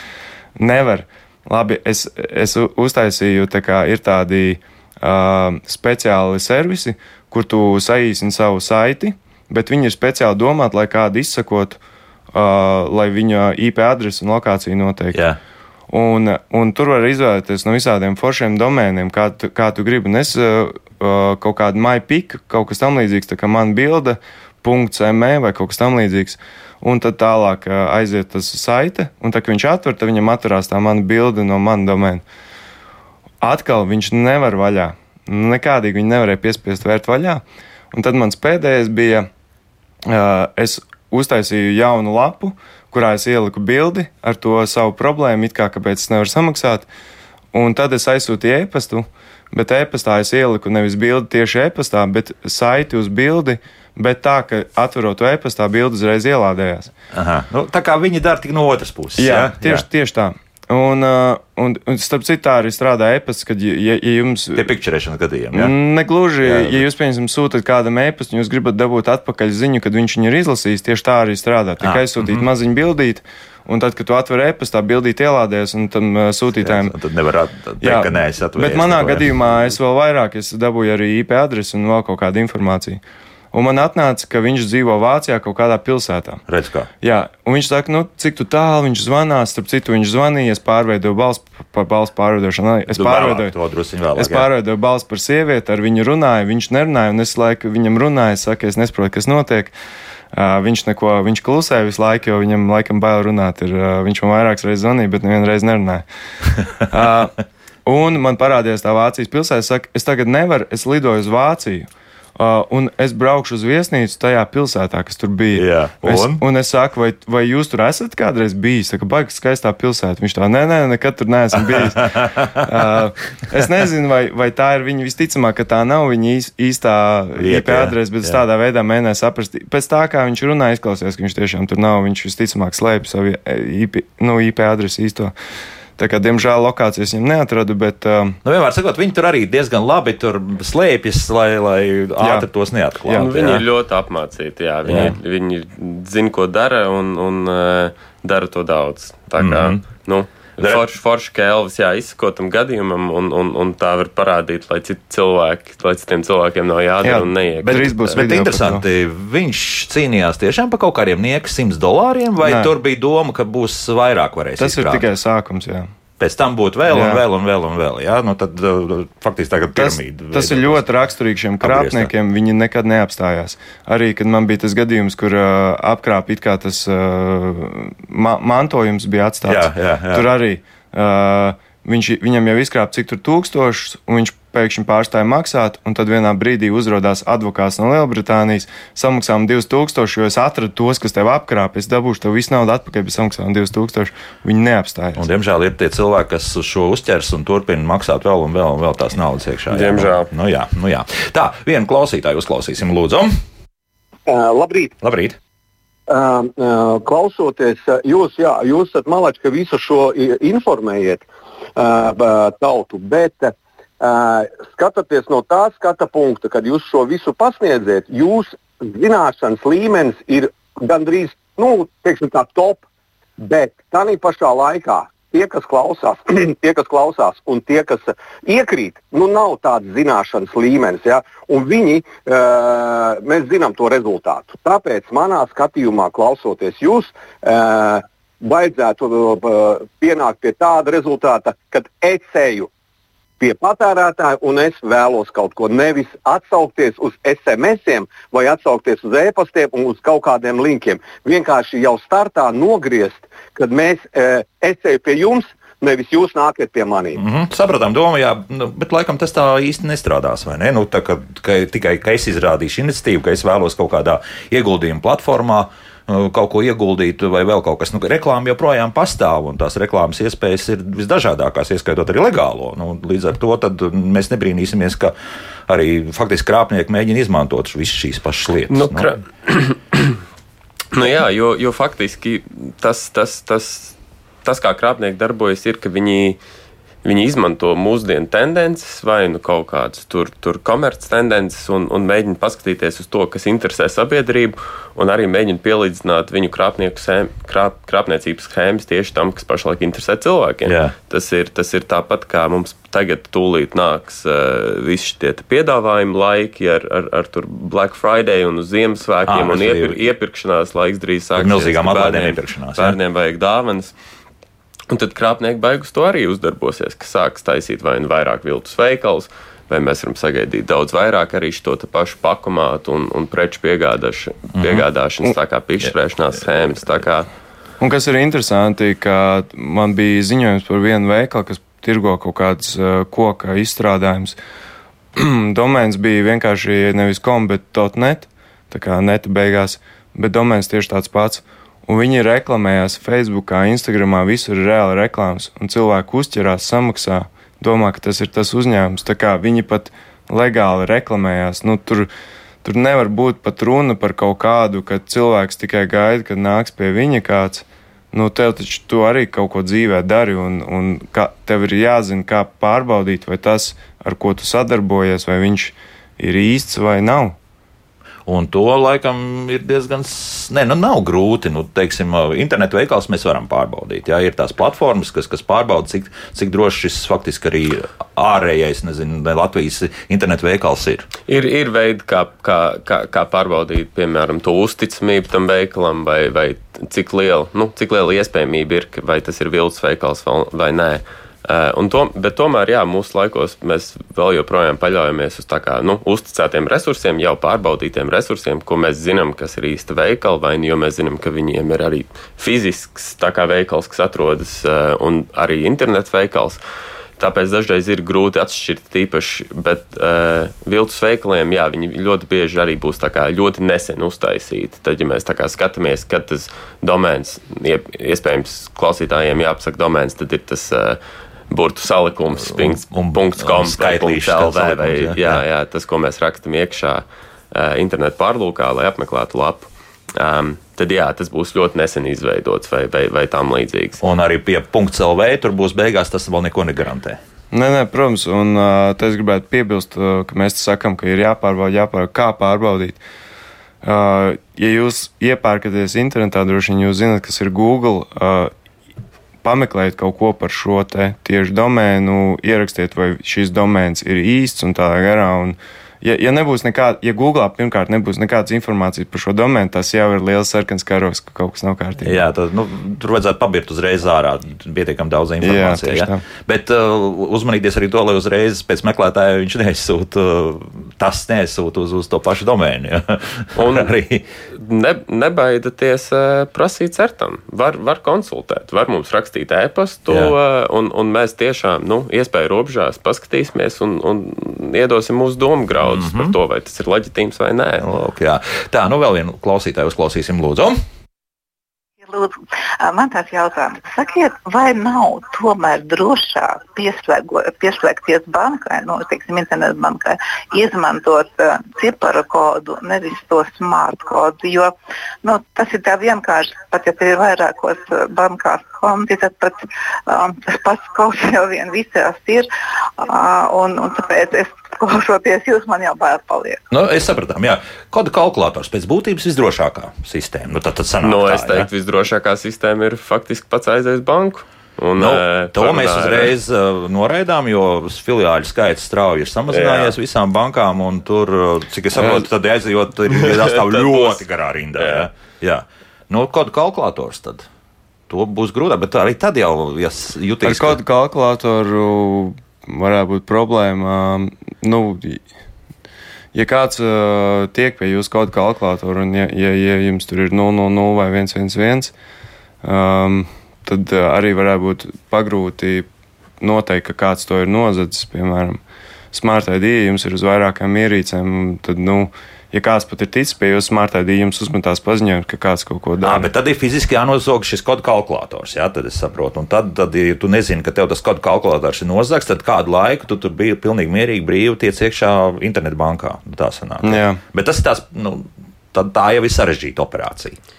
Nevar. Labi, es, es uztaisīju, tā kā ir tādi uh, speciāli servisi, kur tu saīsini savu saiti, bet viņi ir speciāli domāti, lai kādu izsakotu, uh, lai viņa IP adresi un lokāciju noteikti. Yeah. Un, un tur var izvēlēties no visādiem foršiem domēniem, kā tu, kā tu gribi. Un es uh, kaut kādu MyPic, kaut kas tam līdzīgs, tā kā man bilde, .me vai kaut kas tam līdzīgs. Un tad tālāk aiziet tas saite, un tā kā viņš atver, tad viņam atverās tā mana bilde no mana domēna. Atkal viņš nevar vaļā. Nekādīgi viņi nevarēja piespiest vērt vaļā. Un tad mans pēdējais bija, es uztaisīju jaunu lapu, kurā es ieliku bildi ar to savu problēmu, it kā kāpēc es nevaru samaksāt. Un tad es aizsūtīju e-pastu, bet e-pastā es ieliku nevis bildi tieši e-pastā, bet saiti uz bildi. Bet tā, ka atverot to e-pastā, bildi uzreiz ielādējās. Aha. Nu, tā kā viņi dara tik no otras puses. Jā, jā? tieši, jā. tieši tā. Un, uh, un, un starp citu, tā arī strādā e-pasta, kad, ja, ja jums. Tie pikčerēšanas gadījumi. Ja? Negluži, jā, jā. ja jūs, piemēram, sūtat kādam e-pastu, un jūs gribat dabūt atpakaļ ziņu, kad viņš viņu ir izlasījis, tieši tā arī strādā. Tikai aizsūtīt mm -hmm. maziņu bildīt. Un tad, kad tu atver e-pastā, bildīt ielādēs, un tam uh, sūtītājiem. Jā, tad nevar teikt, jā, ka nē, es atvēru. Bet manā gadījumā es vēl vairāk, es dabūju arī IP adresi un vēl kaut kādu informāciju. Un man atnāca, ka viņš dzīvo Vācijā kaut kādā pilsētā. Redz, kā. Jā, un viņš saka, nu, cik tālu viņš zvanās. Starp citu, viņš zvanīja, es pārveidoju balstu par balstu pārveidošanu. Es pārveidoju, to drusciņ vēlāk, es pārveidoju balstu par sievieti, ar viņu runāju, viņš nerunāja, un es laiku viņam runāju, es saku, es nesaprotu, kas notiek. Uh, viņš neko, viņš klusē visu laiku, jo viņam laikam bail runāt. Ir, uh, viņš man vairākas reizes zvanīja, bet nevienu reizi nerunāja. uh, un man parādījās tā Vācijas pilsēta, es saku, es tagad nevaru, es lidoju uz Vāciju. Uh, un es braukšu uz viesnīcu tajā pilsētā, kas tur bija. Jā, es, un? un es saku, vai, vai jūs tur esat kādreiz bijis? Tā kā baigi skaistā pilsēta. Viņš tā, nē, nē, nekad tur neesmu bijis. uh, es nezinu, vai, vai tā ir viņa visticamāk, ka tā nav viņa īs, īstā IP adrese, bet es jā. tādā veidā mēģināju saprast. Pēc tā, kā viņš runā, izklausās, ka viņš tiešām tur nav. Viņš visticamāk slēpj savu IP, nu, IP adresi īsto. Tā kā, diemžēl, lokācijas viņam neatradu, bet um, Nu, vienmēr sakot, viņi tur arī diezgan labi tur slēpjas, lai, lai ātri tos neatklātu. Jā, Nu, viņi jā. ir ļoti apmācīti. Jā. Viņi, Jā. jā. viņi zina, ko dara un, un uh, dara to daudz. Tā kā mm -hmm. nu, forši, forši ka Elvis jā, izsako tam gadījumam, un, un, un tā var parādīt, lai citi cilvēki, lai citiem cilvēkiem nav jādara Jā, un neiek. bet- Bet video par interesanti, viņš cīnījās tiešām par kaut kādiem nieku 100 dolāriem, vai Nē. Tur bija doma, ka būs vairāk varēs tas ir izkrāt? tikai sākums. Jā. Pēc tam būtu vēl, un Jā. vēl, un vēl, un vēl. Jā? Nu, tad uh, faktiski tagad Tas, tas ir ļoti raksturīgi šiem Apgrieztā. krāpniekiem. Viņi nekad neapstājās. Arī, kad man bija tas gadījums, kur uh, apkrāpa it kā tas uh, ma mantojums bija atstāts. Jā, jā, jā. Tur arī uh, viņš, viņam jau izkrāpa cik tur tūkstošus, un viņš pēkšņi pārstāja maksāt, un tad vienā brīdī uzrādās advokāts no Lielbritānijas, samaksām 2000, jo es atradu tos, kas tev apkrāpa, es dabūšu tev visu naudu atpakaļ, bet samaksām 2000. Viņi neapstājās. Un, diemžēl ir tie cilvēki, kas šo uzķers un turpina maksāt vēl un vēl, un vēl tās naudas iekšā. jā. Diemžēl. Nu, jā, nu, jā. Tā, vienu klausītāju uzklausīsim, lūdzu. Uh, labrīt! Labrīt! Uh, uh, klausoties, jūs, jā, jūs esat malači, ka visu šo i- informējat uh, tautu, bet uh, skatoties no tā skata punkta, kad jūs šo visu pasniedziet, jūs zināšanas līmenis ir gandrīz nu, tā top, bet tā pašā laikā. Tie, kas klausās, tie, kas klausās un tie, kas iekrīt, nu nav tāds zināšanas līmenis. Ja? Un viņi, uh, mēs zinām to rezultātu. Tāpēc manā skatījumā, klausoties jūs, uh, vajadzētu uh, pienākt pie tāda rezultāta, kad ecēju pie patērētāja, un es vēlos kaut ko nevis atsaukties uz SMS, vai atsaukties uz e-pastiem un uz kaut kādiem linkiem. Vienkārši jau startā nogriezt, kad mēs e, ecēju pie jums, nevis jūs nākat pie maniem. Mm -hmm, sapratām, domu, jā, nu, bet laikam tas tā īsti nestrādās. Ne? Nu, tā, ka, ka, tikai ka es izrādīšu iniciatīvu, ka es vēlos kaut kādā ieguldījuma platformā. Uh, Kaut ko ieguldīt, vai vēl kaut kas. Nu, reklāma joprojām pastāv, un tās reklāmas iespējas ir visdažādākās, ieskaitot arī legālo. Nu, līdz ar to mēs nebrīnīsimies, ka arī faktiski krāpnieki mēģina izmantot visas šīs pašas lietas. Nu, krā... nu, jā, jo, jo faktiski tas, tas, tas, tas, kā krāpnieki darbojas, ir, ka viņi, viņi izmanto mūsdienu tendences, vai nu kaut kādas tur, tur komerces tendences, un, un mēģina paskatīties uz to, kas interesē sabiedrību, un arī mēģina pielīdzināt viņu sēm, krāp, krāpniecības schēmas tieši tam, kas pašlaik interesē cilvēkiem. Jā. Tas ir, tas ir tāpat kā mums tagad tūlīt nāks uh, visi te piedāvājumi laiki ar, ar, ar tur Black Friday un Ziemassvētkiem Ā, un tas ir- iepir, iepirkšanās laiks drīz sāksies. milzīgām atlaidēm iepirkšanās. Bērniem vajag dāvanas. Un tad krāpnieki beigus to arī uzdarbosies, ka sāks taisīt vai nu vairāk viltus veikals, vai mēs varam sagaidīt daudz vairāk arī šo pašu pakomātu un, un preču piegādāš, Mhm. piegādāšanas, tā kā pikšķerēšanās schēmas. Kā Un kas ir interesanti, ka man bija ziņojums par vienu veikalu, kas tirgo kaut kādas uh, koka izstrādājumus. Domēns bija vienkārši nevis kom, bet .net, tā kā neta beigās. bet domēns tieši tāds pats. Un viņi reklamējās Facebook, Instagram, visur ir reāli reklāmas, un cilvēki uzķerās, samaksā, domā, ka tas ir tas uzņēmums. Tā kā viņi pat legāli reklamējās. Nu, tur, tur nevar būt pat runa par kaut kādu, ka cilvēks tikai gaida, kad nāks pie viņa kāds. Nu, tev taču tu arī kaut ko dzīvē dari, un, un kā, tev ir jāzina, kā pārbaudīt, vai tas, ar ko tu sadarbojies, vai viņš ir īsts vai nav. Un to laikam ir diezgan. Nē, nu nav grūti. Nu, teiksim, internetu veikals mēs varam pārbaudīt. Jā, ir tās platformas, kas, kas pārbauda, cik, cik drošs šis faktiski arī ārējais, nezinu, Latvijas internetu veikals ir. Ir, ir veidi, kā, kā, kā, kā pārbaudīt, piemēram, to uzticamību tam veikalam, vai, vai cik liela, nu, cik liela iespējamība ir, vai tas ir viltus veikals vai nē. Uh, to, bet tomēr, jā, mūsu laikos mēs vēl joprojām paļaujamies uz kā, nu, uzticētiem resursiem, jau pārbaudītiem resursiem, ko mēs zinām, kas ir īsta veikala, vai nu, jo mēs zinām, ka viņiem ir arī fizisks veikals, kas atrodas, uh, un arī internetu veikals. Tāpēc dažreiz ir grūti atšķirt tīpaši, bet uh, viltus veikaliem, jā, viņi ļoti bieži arī būs ļoti nesen uztaisīti. Tad, ja mēs skatāmies, kad tas domēns, iespējams, klausītājiem jāapsaka domēns, tad ir tas uh, burtu salikums, pings.com, skaitlīšs.lv vai jā, jā, jā, tas, ko mēs rakstam iekšā uh, internetu pārlūkā, lai apmeklētu lapu. Um, tad jā, tas būs ļoti nesen izveidots vai, vai, vai tam līdzīgs. Un arī pie .lv tur būs beigās, tas vēl neko negarantē. Nē, nē, protams, un uh, es gribētu piebilst, uh, ka mēs sakām, ka ir jāpārbauda, jāpārbauda, kā pārbaudīt. Uh, ja jūs iepērkaties internetā, droši vien jūs zinat, kas ir Google. Uh, pameklējiet kaut ko par šo tieši domēnu, ierakstiet, vai šis domēns ir īsts un tā garā. Un, ja, ja nebūs nekāda, ja Google pirmkārt nebūs nekādas informācijas par šo domēnu, tas jau ir liels sarkans karos, ka kaut kas nav kārtībā. Jā, tad, nu, tur vajadzētu pabirt uzreiz ārā pietiekami daudz informācijas. Jā, ja? Bet uh, uzmanīties arī to, lai uzreiz pēc meklētāja viņš neizsūta, uh, tas neizsūta uz, uz to pašu domēnu. Ja? Un arī ne, nebaidieties uh, prasīt certam. Var, var konsultēt, var mums rakstīt e-pastu, uh, un, un mēs tiešām, nu, iespēju robežās paskatīsimies un, un iedosim mūsu domu graudu daudzus mm -hmm. par to, vai tas ir leģitīms vai nē. Lūk, jā. Tā, nu vēl vienu klausītāju uzklausīsim, lūdzu. Lūdzu, man tāds jautājums. Sakiet, vai nav tomēr drošāk pieslēgties bankai, nu, teiksim, internetbankai, izmantot uh, ciparu kodu, nevis to smart kodu? Jo nu, tas ir tā vienkārši, pat ja ir vairākos bankās konti, tad pat um, tas pats kaut jau vien visās ir. Uh, un, un tāpēc es klausoties, jūs man jau bail paliek. Nu, es sapratu, jā. Kodu kalkulators pēc būtības visdrošākā sistēma. Nu, tad, tad sanāk, no, nu, es teiktu, ja? visdrošākā sistēma ir faktiski pats aizies banku. Un, nu, to parunā, mēs uzreiz uh, noraidām, jo filiāļu skaits strauji ir samazinājies jā. visām bankām. Tur, cik es saprotu, tad aizejot, ir jāstāv ļoti garā rindā. Jā. Jā. Nu, kodu kalkulators tad. To būs grūtāk, bet arī tad jau ja jutīs. Ar kodu kalkulatoru varētu būt problēma. Nu, ja kāds uh, tiek pie jūsu kaut kāda kalkulatora, un ja, ja, ja jums tur ir 000 vai 111, um, tad uh, arī varētu būt pagrūti noteikt, ka kāds to ir nozadzis. Piemēram, Smart ID jums ir uz vairākām ierīcēm, tad, nu, uh, ja kāds pat ir ticis pie jūsu smartphone, jums uzmetās paziņojums, ka kāds kaut ko dara. Jā, bet tad ir fiziski jānozog šis kodu kalkulators. Jā, tad es saprotu. Un tad, tad, ja tu nezini, ka tev tas kodu kalkulators ir nozagts, tad kādu laiku tu tur biji pilnīgi mierīgi brīvi tiec iekšā internetbankā. Nu, tā sanāk. Jā. Bet tas ir tās, nu, tā, tā jau ir sarežģīta operācija.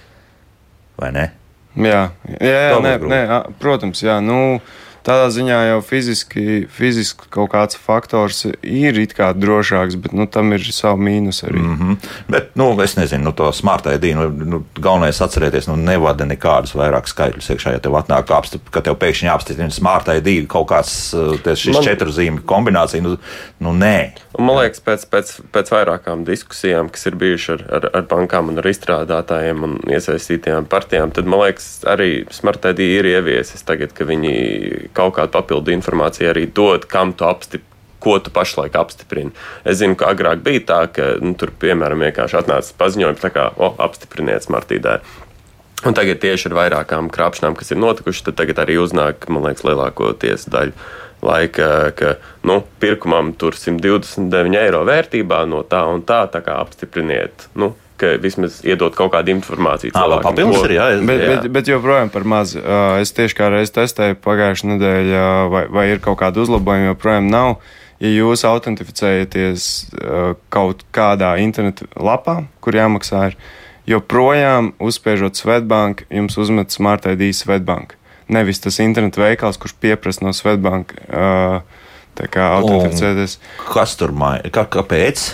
Vai ne? Jā, jā, jā nē, nē, protams, jā. Nu, Tādā ziņā jau fiziski, fiziski kaut kāds faktors ir it kā drošāks, bet nu, tam ir savi mīnus arī. Mm -hmm. Bet, nu, es nezinu, nu, to smart ID, nu, nu, galvenais atcerēties, nu, nevada nekādus vairāk skaitļus iekšā, ja tev atnāk, apstip, ka tev pēkšņi jāapstiprina smart ID kaut kāds uh, šis man... četru zīmju kombinācija. Nu, nu, nē. Man liekas, pēc, pēc, pēc vairākām diskusijām, kas ir bijušas ar, ar, ar bankām un ar izstrādātājiem un iesaistītajām partijām, tad man liekas, arī smart ID ir ieviesis tagad, ka viņi kaut kādu papildu informāciju arī dod, kam tu apstiprini ko tu pašlaik apstiprini. Es zinu, ka agrāk bija tā, ka nu, tur, piemēram, vienkārši atnāca paziņojums, o, apstipriniet smartīdē. Un tagad tieši ar vairākām krāpšanām, kas ir notikušas, tad tagad arī uznāk, man liekas, lielākoties daļa laika, ka nu, pirkumam tur 129 eiro vērtībā no tā un tā, tā kā apstipriniet. Nu, ka vismaz iedot kaut kādu informāciju. Ah, vēl papildus ir, jā. Bet, jā. bet, bet joprojām par maz. Es tieši kā reiz testēju pagājušajā nedēļā, vai, vai ir kaut kāda uzlabojuma, joprojām nav. Ja jūs autentificējaties kaut kādā internetu lapā, kur jāmaksā, ir, joprojām uzspiežot Svetbank, jums uzmet Smart ID Svetbank. Nevis tas internetu veikals, kurš pieprasa no Svetbank uh, tā kā autentificēties. Kas tur maina? Kā, kāpēc?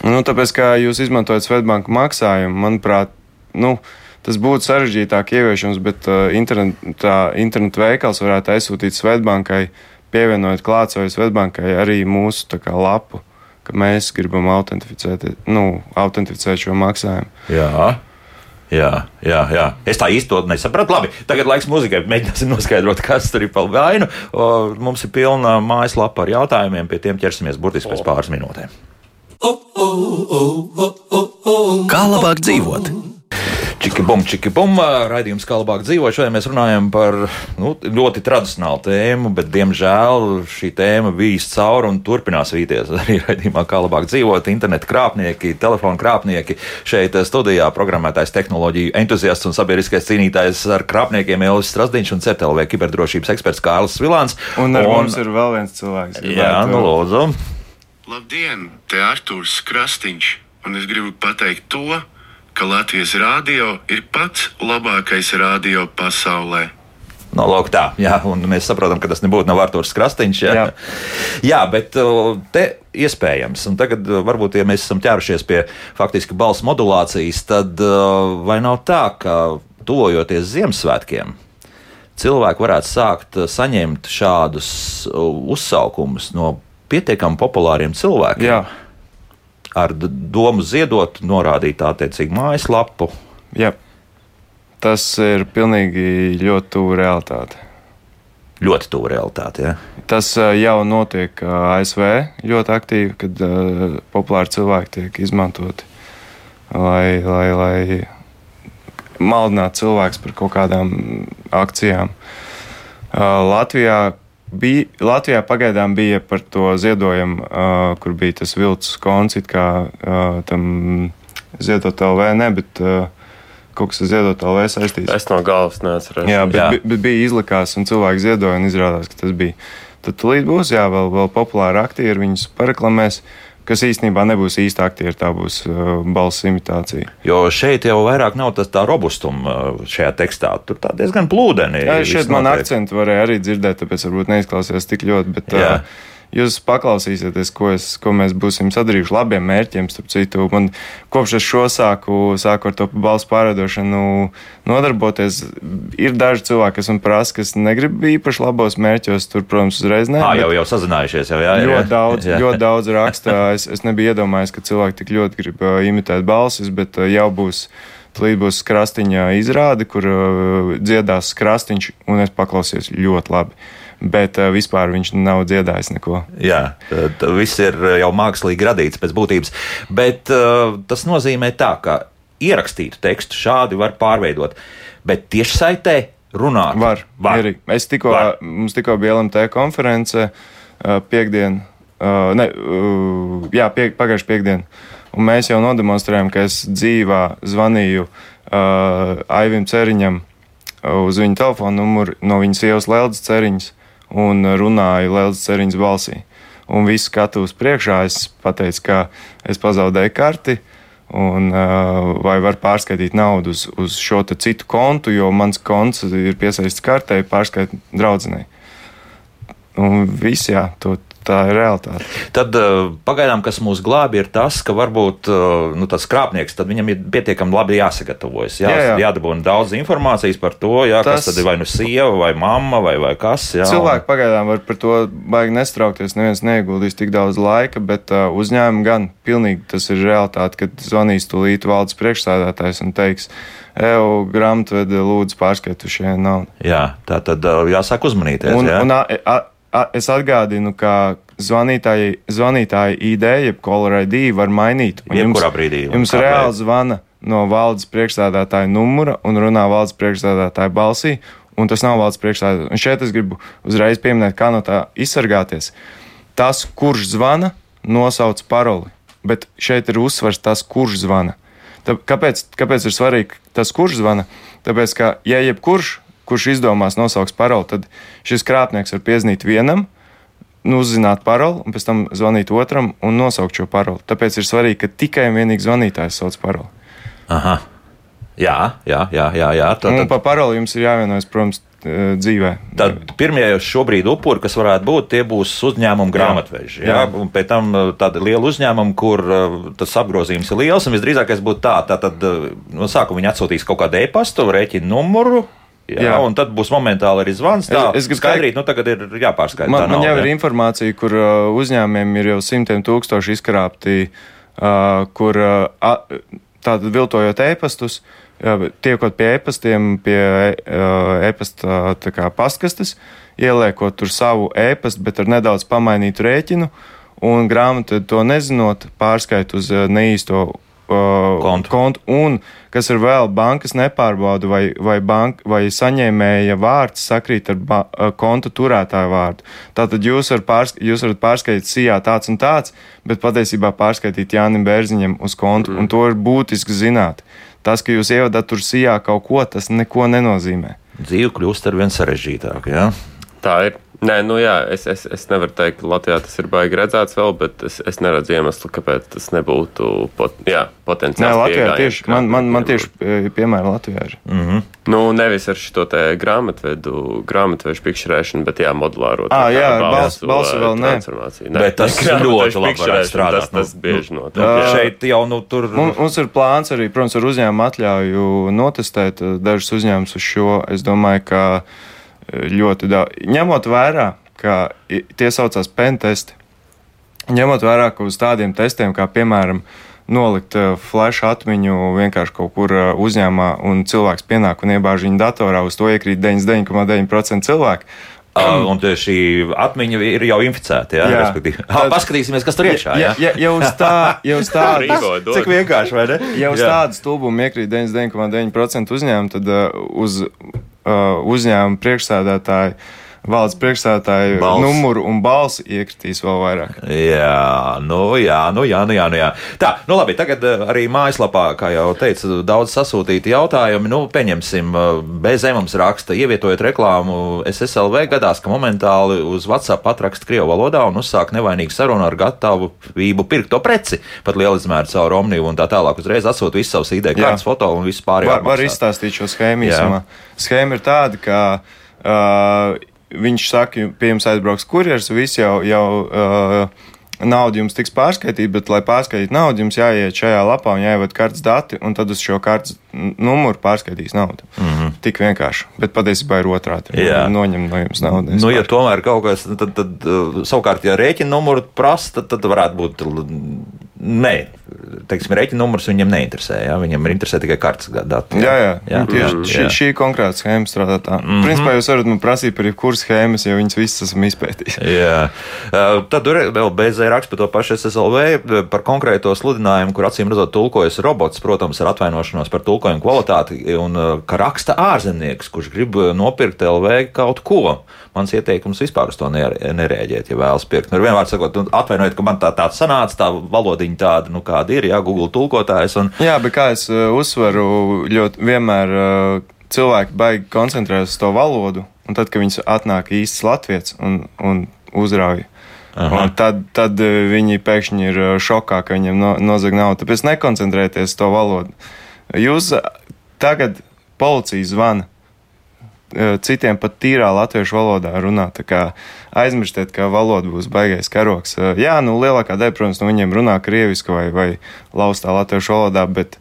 Nu, tāpēc, kā jūs izmantojat Svetbanku maksājumu, manuprāt, nu, tas būtu sarežģītāk ieviešams, bet uh, internet, tā internetu veikals varētu aizsūtīt Svetbankai, pievienojot klāt savai Svetbankai arī mūsu tā kā, lapu, ka mēs gribam autentificēt, nu, autentificēt šo maksājumu. Jā. Jā, jā, jā. Es tā to nesapratu. Labi, tagad laiks muzikai. Mēģināsim noskaidrot, kas tur ir pa vainu. Mums ir pilna mājaslapa ar jautājumiem, pie tiem ķersimies burtiski pēc pāris minūtēm. Kā labāk dzīvot? Čiki bum, čiki bum, raidījums kā labāk dzīvot. Šodien mēs runājam par nu, ļoti tradicionālu tēmu, bet, diemžēl, šī tēma vīs cauri un turpinās vīties arī raidījumā kā labāk dzīvot. Internetu krāpnieki, telefonu krāpnieki. Šeit studijā programmētājs tehnoloģiju entuziasts un sabiedriskais cīnītājs ar krāpniekiem Elis Strasdiņš un CETLV kiberdrošības eksperts Kārlis Vilāns. Un ar un, mums ir vēl viens cilvēks. Jā, nu lūdzu. Labdien, te Artūrs Krastīņš, un es gribu pateikt to, ka Latvijas rādio ir pats labākais radio pasaulē. No, lūk, tā, jā, un mēs saprotam, ka tas nebūtu nav Arthurs Krastīņš. Jā. Jā. jā, bet te iespējams, un tagad varbūt, ja mēs esam ķērušies pie faktiski balss modulācijas, tad vai nav tā, ka tuvojoties Ziemassvētkiem, cilvēki varētu sākt saņemt šādus uzsaukumus no pietiekami populāriem cilvēkiem? Jā, Ar domu ziedot, norādīt attiecīgu mājaslapu. jā. Tas ir pilnīgi ļoti tuvu realitātei. Ļoti tuvu realitātei. Ja? Tas ā, jau notiek ā, ASV ļoti aktīvi, kad uh, populāri cilvēki tiek izmantoti, lai, lai, lai maldinātu cilvēkus par kaut kādām akcijām. Uh, Latvijā, bija, Latvijā pagaidām bija par to ziedojumu, uh, kur bija tas viltus konts, kā uh, tam ziedot LV, ne, bet uh, kaut kas ar ziedot LV saistīts. Es no galvas neatceros. Jā, bet, Jā. jā. bet bija izlikās, un cilvēki ziedoja, un izrādās, ka tas bija. Tad tūlīt būs, jā, vēl, vēl populāri aktieri, viņus pareklamēs, kas īstenībā nebūs īsti aktieri, tā būs uh, balss imitācija. Jo šeit jau vairāk nav tas tā robustuma uh, šajā tekstā. Tur tā diezgan plūdeni. Jā, šeit man akcentu varēja arī dzirdēt, tāpēc varbūt neizklausījās tik ļoti, bet uh, jūs paklausīsieties, ko, es, ko mēs būsim sadarījuši labiem mērķiem. Starp citu, man kopš es šo sāku, sāku ar to balsu pārēdošanu nodarboties, ir daži cilvēki, kas man prasa, kas negrib īpaši labos mērķos, tur, protams, uzreiz nē. Ā, bet- jau, jau sazinājušies. Jau, jā, jā, Ļoti daudz, jā. ļoti daudz raksta. Es, es nebiju iedomājies, ka cilvēki tik ļoti grib imitēt balsis, bet jau būs. Tūlīt būs krāstiņa izrāde, kur dziedās krāstiņš, un es paklausījos ļoti labi. Bet uh, vispār viņš nav dziedājis neko. Jā, viss ir jau mākslīgi radīts pēc būtības. Bet uh, tas nozīmē tā, ka ierakstītu tekstu šādi var pārveidot, bet tiešsaitē runāt Var, var. var. Es tikko, Var. mums tikko bija LMT konference piekdien, ne, jā, pie, pagājuši piekdien, un mēs jau nodemonstrējām, ka es dzīvā zvanīju Aivim Ceriņam uz viņa telefonu numuru no viņas sievas Leldas Ceriņas un runāju Leldas Ceriņas balsī. Un visu skatuves priekšā es pateicu, ka es pazaudēju karti, un uh, vai var pārskaitīt naudu uz, uz šo citu kontu, jo mans konts ir piesaistīts kartei, pārskaitīt draudzenei. Un viss, jā, to, tā ir realitāte. Tad uh, pagaidām, kas mūs glābi, ir tas, ka varbūt uh, nu, tas krāpnieks, viņam ir pietiekami labi jāsagatavojas. Jā, Jā, jā. Jādabūna daudz informācijas par to, jā, tas... Kas tad ir vai nu sieva, vai mamma, vai, vai kas. Jā, Cilvēki pagaidām var par to baigi nestraukties. Neviens neieguldīs tik daudz laika, bet uh, uzņēmumi gan pilnīgi tas ir realitāte, kad zvanīs tūlīt valdes priekšstādātājs un teiks, Evo, grāmatvedi, lūdzu, pārskaitu šie naudu. Jā, tā tad jāsāk uzmanīties. Un, jā. un a, a, es atgādinu, ka zvanītāji, zvanītāji ID, jeb caller ID var mainīt. Jebkurā brīdī, Jums reāli zvana no valdes priekšstādātāja numura un runā valdes priekšstādātāja balsī. Un tas nav valsts priekšstādātājs. Un šeit es gribu uzreiz pieminēt, kā no tā izsargāties. Tas, kurš zvana, nosauc paroli. Bet šeit ir uzsvars tas, kurš zvana. Tā, kāpēc, kāpēc ir svarīgi tas, kurš zvana? Tāpēc, ka, ja jebkurš, kurš izdomās nosauks paroli, tad šis krāpnieks var piezīmēt vienam, nu, uzzināt paroli, un pēc tam zvanīt otram un nosaukt šo paroli. Tāpēc ir svarīgi, ka tikai un vienīgi zvanītājs sauc paroli. Aha. Jā, jā, jā. jā, jā. Tad, Un par paroli jums ir jāvienojas, protams, eh, dzīvē. Tad pirmie šobrīd upuri, kas varētu būt, tie būs uzņēmuma grāmatveži. Jā. Jā. Un pēc tam uh, tāda liela uzņēmuma, kur uh, tas apgrozījums ir liels. un Visdrīzākais būtu tā, tā tad no sākuma viņi atsūtīs kaut kādu e-pastu, rēķinu numuru. Jā, jā. Un tad būs momentāli arī zvans. Tā Es- es skaidrīt, nu tagad ir jāpārskaidro. Man, tā man nav, jau jā. ir informācija, kur uh, uzņēmumiem ir jau simtiem tūkstoši izkrāpti, uh, kur uh, tātad viltojot e-pastus, uh, tiekot pie e-pastiem, pie uh, e-pasta tā kā pastkastes, ieliekot tur savu e-pastu, bet ar nedaudz pamainītu rēķinu, un grāmata to nezinot, pārskait uz uh, neīsto uh, Kontu. kontu. Un, kas ir vēl, bankas nepārbauda, vai, vai, bank, vai saņēmēja vārds sakrīt ar ba, uh, konta turētāju vārdu. Tātad jūs, var pārsk jūs varat pārskaitīt sijā tāds un tāds, bet patiesībā pārskaitīt Jānim Bērziņam uz kontu, mm. un to ir būtiski zināt. Tas, ka jūs ievadat tur sijā kaut ko, tas neko nenozīmē. Dzīve kļūst ar vien sarežģītāku. Jā. Tā ir. Nē, nu jā, es, es, es nevaru teikt, ka Latvijā tas ir baigi redzēts vēl, bet es, es neredzu iemeslu, kāpēc tas nebūtu pot, jā, Nē, potenciāli. Latvijā tieši, man, man, man tieši eh, piemēram Latvijā ir. Nu, nevis ar šo grāmatvedu, grāmatvežu pikšķerēšanu, bet jā, modulāro. Ā, tā kā jā, ar balsu, balsu- vēl ne. transformāciju. Bet tas grāmatvežu ļoti labi strādāt. Tas, tas Nu, bieži Nu, notiek. jā. šeit jau nu, tur Mums, mums ir plāns arī, protams, ar uzņēmumu atļauju notestēt eh, dažus uzņēmumus uz šo. Es domāju, ka eh, ļoti daudz, ņemot vērā, ka tie saucās pentesti, ņemot vērā, ka uz tādiem testiem, kā piemēram, nolikt eh, flash atmiņu vienkārši kaut kur eh, uzņēmumā, un cilvēks pienāk un iebāž viņu datorā, uz to iekrīt 99,9% cilvēku. Uh, un šī atmiņa ir jau inficēta. Jā, Jā. Ah, paskatīsimies, kas tur iekšā. Ja, Jā, ja, ja uz tā, ja uz dod. Cik vienkārši, vai ne? Ja uz Jā. tādu stulbumu iekrīt 99,9% uzņēmumu, tad uh, uz uh, uzņēmuma priekšsēdētāju, valdes priekšsēdētāju Balss. numuru un balsi iekritīs vēl vairāk. Jā, nu jā, nu jā, nu jā, nu jā. Tā, nu labi, tagad eh, arī mājaslapā, kā jau teicu, daudz sasūtīti jautājumi. Nu, pieņemsim, eh, BZ mums raksta, ievietojot reklāmu SSLV gadās, ka momentāli uz WhatsApp atraksta Krievu valodā un uzsāk nevainīgu sarunu ar gatavību pirkt to preci, pat liela izmēra caur Omniju un tā tālāk. Uzreiz atsūt visu savus ID kārtas foto un visu pārējo. Var, var izstāstīt šo schēmu. Schēma ir tāda, ka uh, viņš saka, pie jums aizbrauks kurjers, viss jau, jau uh, nauda jums tiks pārskaitīta, bet, lai pārskaitītu naudu, jums jāiet šajā lapā un jāievada kartes dati, un tad uz šo kartes numuru pārskaitīs naudu. Mm -hmm. Tik vienkārši. Bet patiesībā ir otrādi. Mhm. Jā. Noņem no jums naudu. Nu, ja tomēr kaut kas, tad, tad savukārt, ja rēķina numuru prasa, tad, tad varētu būt. Nē, teiksim, rēķina numurs viņam neinteresē. Ja? Viņam ir interesē tikai kartes dati. Jā, jā, jā. jā tieši jā. šī, šī konkrēta schēma strādā tā. Mm -hmm. Principā jūs varat man prasīt par jebkuru schēmas, jo viņas visas esam izpētījuši. Jā. Uh, Tad tur vēl BZ raksta par to pašu SSLV, par konkrēto sludinājumu, kur acīm redzot tulkojas robots, protams, ar atvainošanos par tulkojumu kvalitāti, un ka raksta ārzemnieks, kurš grib nopirkt LV kaut ko. Mans ieteikums vispār uz to nere- nerēģēt, ja vēlas pirkt. Nu, vienmēr sakot, nu, atvainojiet, ka man tā tāds sanāca, tā valodiņa tāda, nu, kāda ir, jā, Google tulkotājs. Un, Jā, bet kā es uh, uzsveru, ļoti vienmēr uh, cilvēki baigi koncentrējas uz to valodu, un tad, kad viņas atnāk īsts latviečs un, un uzrauj. Tad, tad uh, viņi pēkšņi ir šokā, ka viņiem no, nozag naudu. Tāpēc nekoncentrēties uz to valodu. Jūs tagad policija zvana. Uh, Citiem pat tīrā latviešu valodā runā. Aizmirstiet, ka valoda būs baigais karoks. Uh, Jā, nu lielākā daļa, protams, no viņiem runā krieviski vai, vai laustā latviešu valodā, bet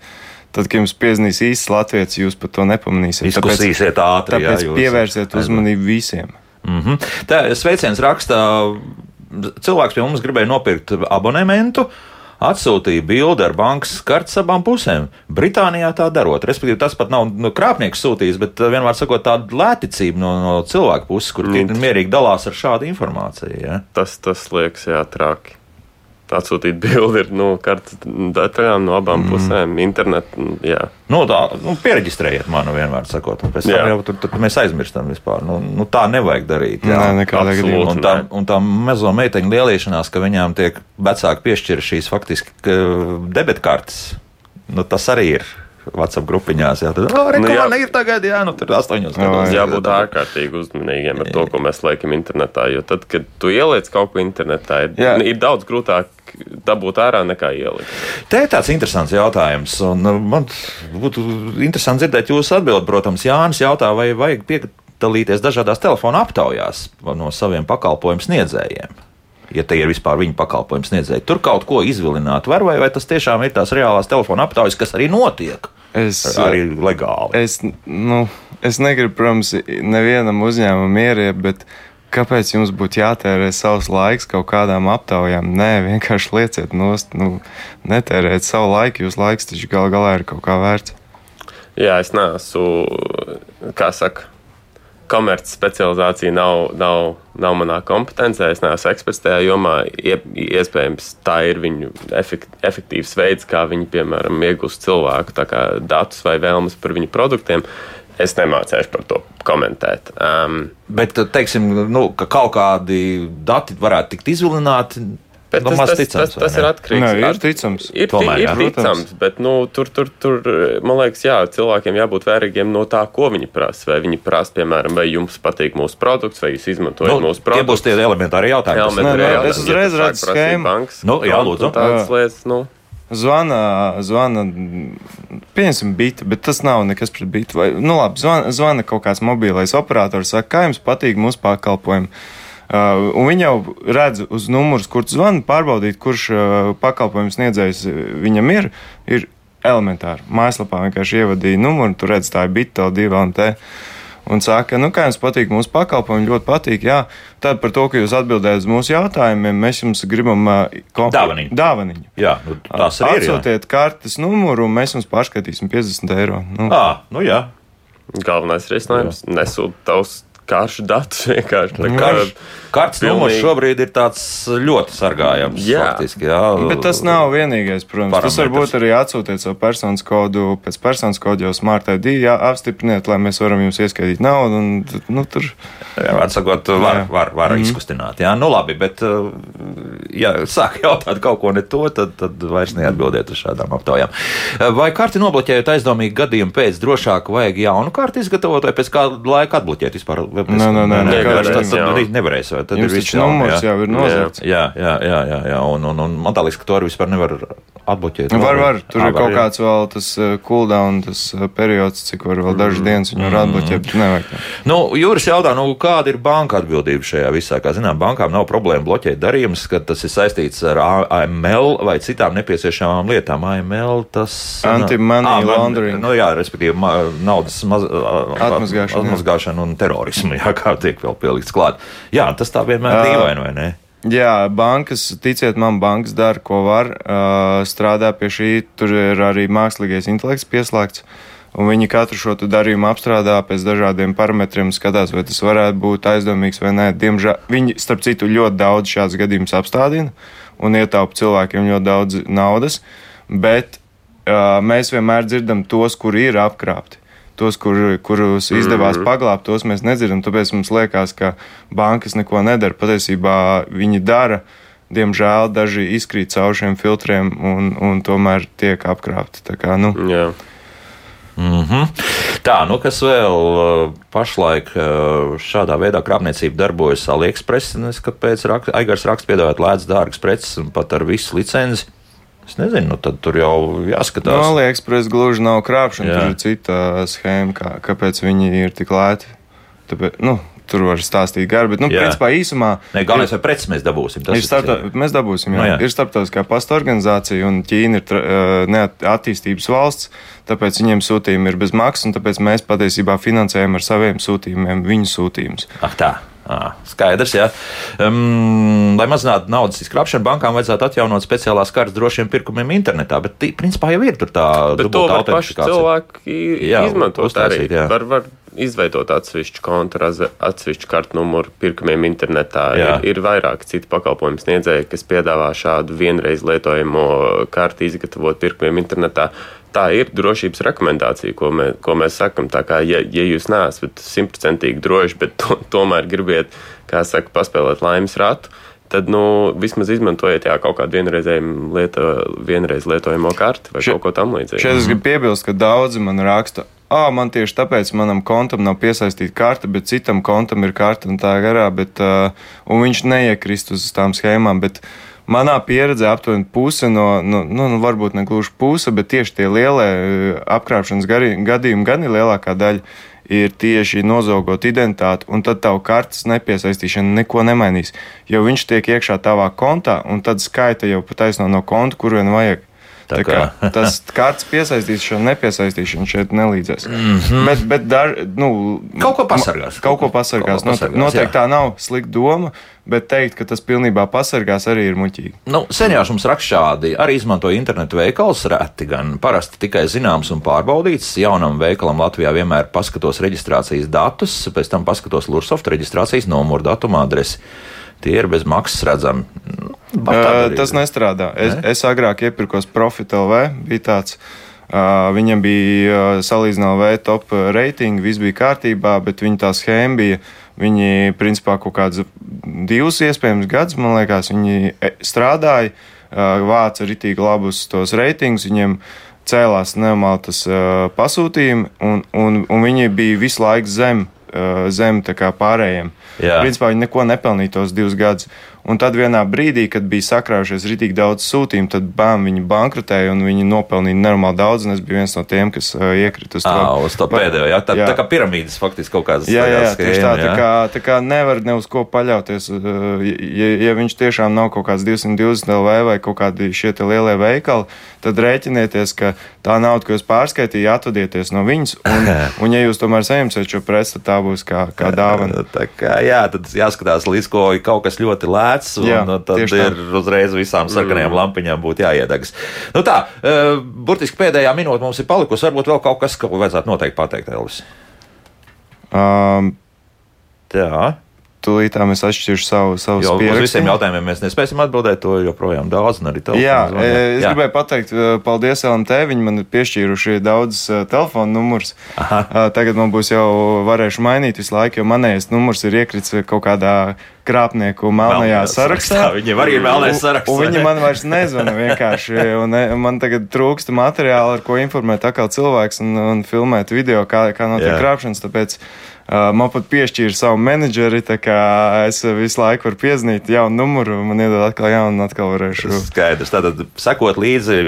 tad, kad jums piezīmēs īsts latviečs, jūs pat to nepamanīsiet. Diskusijas iet ātri, jā, Tāpēc jūs pievērsiet uzmanību visiem. Mm -hmm. Tā sveiciens rakstā, cilvēks pie mums gribēja nopirkt abonementu. Atsūtīja bildi ar bankas kartes abām pusēm. Britānijā tā darot. Respektīvi, tas pat nav nu, krāpnieks sūtījis, bet uh, vienmēr sakot, tāda lēticība no, no cilvēka puses, kur mm. mierīgi dalās ar šādu informāciju. Ja? Tas, tas liekas, jā, traki. Atsūtīt bildi ar nu, kartes detaļām no abām mm. pusēm, internetu. Jā. Nu, tā, nu, pieregistrējiet mani vienmēr, sakot, un pēc tam Jā. jau tur, tur mēs aizmirstam vispār. Nu, nu, tā nevajag darīt. jā. Nē, nekādā absolūti. gadījumā. Un tā, un tā mazo meiteņu lielīšanās, ka viņām tiek vecāki piešķirti šīs faktiski ka debetkartes. nu, tas arī ir. WhatsApp grupiņās, jā, tad, oh, re, Nu, nu, jā. ir tagad, jā, nu, tur astoņos gados. Jābūt ārkārtīgi uzmanīgiem ar to, ko mēs liekam internetā. Jo tad, kad tu ieliec kaut ko internetā, ir, Jā. ir daudz grūtāk dabūt ārā nekā ielikt. Te ir tāds interesants jautājums, un uh, man būtu interesanti dzirdēt jūsu atbildi. Protams, Jānis jautā, vai vajag piedalīties dažādās telefona aptaujās no saviem pakalpojumu sniedzējiem. Ja te ir vispār viņa pakalpojumu sniedzēji, tur kaut ko izvilināt var, vai, vai tas tiešām ir tās reālās telefona aptaujas, kas arī notiek, Es, arī legāli. es, nu, es negribu, protams, nevienam uzņēmumam ieriet, bet kāpēc jums būtu jātērē savs laiks kaut kādām aptaujām? Nē, vienkārši lieciet nost, nu, netērēt savu laiku, jūs laiks taču gal galā ir kaut kā vērts. Jā, es neesmu, kā saka, komerces specializācija nav, nav, nav manā kompetencē. Es neesmu eksperts tajā jomā. Ie- Iespējams, tā ir viņu efekt, efektīvs veids, kā viņi, piemēram, iegūst cilvēku datus vai vēlmes par viņu produktiem. Es nemācīšu par to komentēt. Um, Bet, teiksim, nu, ka kaut kādi dati varētu tikt izvilināti. Bet nu, tas, tas, ticams, tas, tas ir atkarīgs Nē, ir at- ticams. Ir, Tomēr, ir jā. ticams, bet nu, tur, tur, tur, man liekas, jā, cilvēkiem jābūt vērīgiem no tā, ko viņi prasa. Vai viņi prasa, piemēram, vai jums patīk mūsu produkts, vai jūs izmantojat Nu, mūsu tie būs produktu. tie elementāri jautājumi. kas- Nē, nē, Elementāri es jautājumi. uzreiz Ja redzu schēmu. bankas Nu, jā, lūdzu. Tādas Jā. lietas, nu. Zvana, zvana, pieņemsim, biti, bet tas nav nekas pret biti. Vai, nu, labi, zvana, zvana kaut kāds mobilais operators, saka, kā jums patīk mūsu pakalpojumi. Uh, un viņi jau redz uz numurus, kur tu zvani, pārbaudīt, kurš uh, pakalpojums sniedzējs uh, viņam ir. ir elementāri. Mājaslapā vienkārši ievadīja numuru, tur redz, tā ir bita, divi un te. Un saka, nu, kā jums patīk mūsu pakalpojumi, ļoti patīk. Jā, tad par to, ka jūs atbildējat uz mūsu jautājumiem, mēs jums gribam uh, kom- Dāvaniņu. Dāvaniņu. Jā, nu, tas arī ir. Atsūtiet kartes numuru, un mēs jums pārskatīsim 50 eiro. Nu, Ā, nu jā. Galvenais risinājums - nesūt tavus karšu datus vienkārši. Tā kā, Karš, kartes numurs pilnīgi- šobrīd ir tāds ļoti sargājams. Jā. faktiski, jā. Bet tas nav vienīgais, protams. Tas var Parametrs. būt arī atsūtiet savu personas kodu, pēc personas kodu jau Smart ID, jā, apstipriniet, lai mēs varam jums ieskaitīt naudu. Un, nu, tur, Jā, var sakot, var, Jā. var, var mm. izkustināt. Jā, nu labi, bet, uh, ja sāk jautāt kaut ko ne to, tad, tad vairs neatbildiet uz šādām aptaujām. Uh, Vai karti nobloķējot aizdomīgu gadījumu pēc drošāk vajag jaunu karti izgatavot, vai pēc kāda laika atbloķēt vispār? Vai pēc- Nē, nē, nē, nē, tad, tad ziņā. arī nevarēs. Tad jums ir numurs jā. jau ir nozagts. Jā, jā, jā, jā, jā. Un, un, un man tā liekas, ka to arī vispār nevar atbloķēt. Var, var. Tur ir kaut jā. kāds vēl tas cooldown, tas periods, cik var vēl dažas dienas viņu var atbloķēt, bet nevajag. tā. Nu, Jūras jautā, nu, kāda ir banka atbildība šajā visā? Kā zinām, bankām nav problēma bloķēt darījumus, kad tas ir saistīts ar AML vai citām nepieciešamām lietām. AML tas Anti-money laundering. Nu, jā, respektīvi, naudas maz, Atmazgāšana, atmazgāšana un terorismu, jā, kā tiek vēl pielikts klāt. Jā, tas tā vienmēr ir dīvaini, vai ne? Jā, bankas, ticiet man, bankas dara, ko var, strādā pie šī. Tur ir arī mākslīgais intelekts pieslēgts. Un viņi katru šo darījumu apstrādā pēc dažādiem parametriem, skatās, vai tas varētu būt aizdomīgs vai nē. Diemžēl viņi, starp citu, ļoti daudz šādas gadījumus apstādina un ietaupa cilvēkiem ļoti daudz naudas, bet uh, mēs vienmēr dzirdam tos, kuri ir apkrāpti. Tos, kur, kurus izdevās paglābt, tos mēs nedzirdam. Tāpēc mums liekas, ka bankas neko nedara. Patiesībā viņi dara. Diemžēl daži izkrīt caur šiem filtriem un, un tomēr tiek apkrāpti. Tā kā, nu, Jā. Mm -hmm. Tā, nu kas vēl uh, pašlaik uh, šādā veidā krāpniecība darbojas AliExpress? Es kāpēc Aigars raksta piedāvāt lētas dārgas preces un pat ar visu licenci. Es nezinu, nu tad tur jau no jāskatās. AliExpress gluži nav krāpšana, Jā. tur ir cita schēma, kā, kāpēc viņi ir tik lēti. Tāpēc, nu, tur var stāstīt gari, bet, nu, Jā. principā īsumā. Nē, galvenais, vai preces mēs dabūsim. Tas Ir starta, tas, mēs dabūsim, jā. Nu, No, jā. jā. Ir starptautiskā pasta organizācija, un Ķīna ir ā, neattīstības valsts, tāpēc viņiem sūtījumi ir bez maksas, un tāpēc mēs patiesībā finansējam ar saviem sūtījumiem viņu sūtījumus. Ah, tā. À, skaidrs, jā. Um, lai mazinātu naudas izkrāpšanu, bankām vajadzētu atjaunot speciālās kartes drošiem pirkumiem internetā, bet, tī, principā, jau ir tur tā Bet to dubulta var paši autentifikācija. cilvēki uztaisīt, arī. jā. Var, var izveidot atsevišķu kontu, atsevišķu kartu numuru pirkumiem internetā. Jā. Ir, ir vairāk citu pakalpojumu sniedzēju, kas piedāvā šādu vienreiz lietojamo karti izgatavot pirkumiem internetā. Tā ir drošības rekomendācija, ko, mē, ko mēs sakam. Tā kā, ja, ja jūs neesat simtprocentīgi droši, bet to, tomēr gribiet, kā saka, paspēlēt laimes ratu, tad nu, vismaz izmantojiet jā, kaut kādu vienreizējumu lieto, vienreiz lietojamo karti vai Še- kaut ko tamlīdzīgu. Šeit es gribu piebilst, ka daudzi man raksta, ah, man tieši tāpēc manam kontam nav piesaistīta karte, bet citam kontam ir karte un tā garā, bet, uh, un viņš neiekrist uz tām schēmām. Bet manā pieredzē aptuveni puse no, no nu, nu, varbūt ne gluži puse, bet tieši tie lielie apkrāpšanas gadījumi, gan ir lielākā daļa. Ir tieši nozogot identitāti, un tad tavu kartes nepiesaistīšana neko nemainīs. Jo viņš tiek iekšā tavā kontā, un tad skaita jau pataisno no konta, kur vien vajag. Tā Tā kā, kā. tas kārtas piesaistīšana, nepiesaistīšana šeit nelīdzēs. Mm. -hmm. Bet, bet dar, nu, Kaut ko pasargās. Kaut ko pasargās. Kaut ko pasargās, Noteikti jā. tā nav slikta doma, bet teikt, ka tas pilnībā pasargās, arī ir muļķīgi. Nu, Senjārs mums raksta šādi. Arī izmantoja internetu veikals, reti gan parasti tikai zināms un pārbaudīts. Jaunam veikalam Latvijā vienmēr paskatos reģistrācijas datus, pēc tam paskatos Lursoft reģistrācijas numuru, datuma adresi. Tie ir bez maksas redzami. Uh, tas nestrādā. Es, Ne? es agrāk iepirkos Profit LV, bija tāds. Uh, viņam bija uh, salīdzināma LV top reitingi, viss bija kārtībā, bet viņa tā schēma bija. Viņi, principā, kaut kādus divus, iespējams, gadus, man liekas, viņi e, strādāja, uh, vāca ritīgi labus tos reitingus, viņiem cēlās nenormāli tas uh, pasūtījumi, un, un, un viņi bija visu laiku zem, uh, zem tā kā pārējiem. Jā. Principā viņi neko nepelnīja tos divus gadus. Un tad vienā brīdī, kad bija sakrājušies rītīgi daudz sūtījumu, tad bām viņi bankrotēja un viņi nopelnīja nenormāli daudz. Un es biju viens no tiem, kas uh, iekrita uz. Ā, uz to pēdējo, jā, tā, jā. tā kā piramīdas faktiski kaut kādas Jā, jā, schēma, tā. Tā jā. kā, tā kā nevar ne uz ko paļauties. uh, Ja, ja viņš tiešām nav kaut kāds 220 LV vai kaut kādi šie lielie veikali, tad rēķinieties, ka tā nauda, ko jūs pārskaitījāt, atvadieties no viņas. Un, un ja jūs tomēr saņemsiet šo preci, tad tā būs kā, kā dāvana. Tā kā, jā, tad jāskatās, līdz ko ir kaut kas ļoti lēts, un Jā, jā, tad tieši tā. ir uzreiz visām sarkanajām lampiņām būtu jāiedegas. Nu tā, eh, burtiski pēdējā minūte mums ir palikusi. Varbūt vēl kaut kas, ko vajadzētu noteikti pateikt, Elvis. Um, Tā, Tūlīt mēs atšķiršu savu, savu jo uz visiem jautājumiem mēs nespēsim atbildēt, to joprojām daudz, un. Jā, e, es gribēju pateikt, e, paldies LMT. Viņi man ir piešķīruši daudz uh, telefonu numurus. Tagad man būs jau varēšu mainīt visu laiku, jo manējais numurs ir iekrits kaut kādā krāpnieku melnajā sarakstā. Viņiem arī ir melnais Un- saraksts, Un vai viņi man vairs nezvana vienkārši. Un e, man tagad trūksta materiāla, ar ko informēt atkal cilvēks un, un filmēt video, kā, kā notiek Jā. krāpšanas. Tāpēc man pat piešķīra savu menedžeri, tā kā es visu laiku varu piezīmēt jaunu numuru, man iedod atkal jaunu un atkal varēšu. Skaidrs. Tātad sekot līdzi,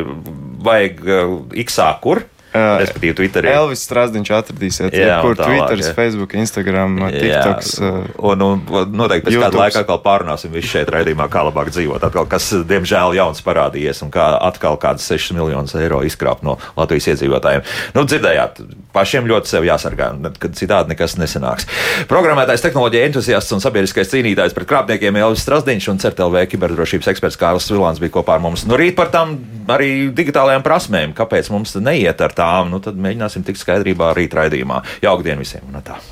vajag uh, X-ā kur? Respektīvi, Twitterī. Elvis Strasdiņš atradīsiet, Jā, kur tālāk, Twitter, jā. Facebook, Instagram, TikToks. Jā, uh, un, un, noteikti pēc kāda laika atkal pārunāsim visu šeit raidījumā, kā labāk dzīvot. Atkal, kas, diemžēl, jauns parādījies un kā atkal kādas 6 miljonus eiro izkrāpt no Latvijas iedzīvotājiem. Nu, dzirdējāt, pašiem ļoti sev jāsargā, kad citādi nekas nesanāks. Programmētājs, tehnoloģija entuziasts un sabiedriskais cīnītājs pret krāpniekiem Elvis Strasdiņš un CERTLV kiberdrošības eksperts Kārlis Vilāns bija kopā ar mums. Nu, rīt par tām arī digitālajām prasmēm, kāpēc mums neiet ar tām, nu, tad mēģināsim tikt skaidrībā rīt raidījumā. Jauka diena visiem! Un tā.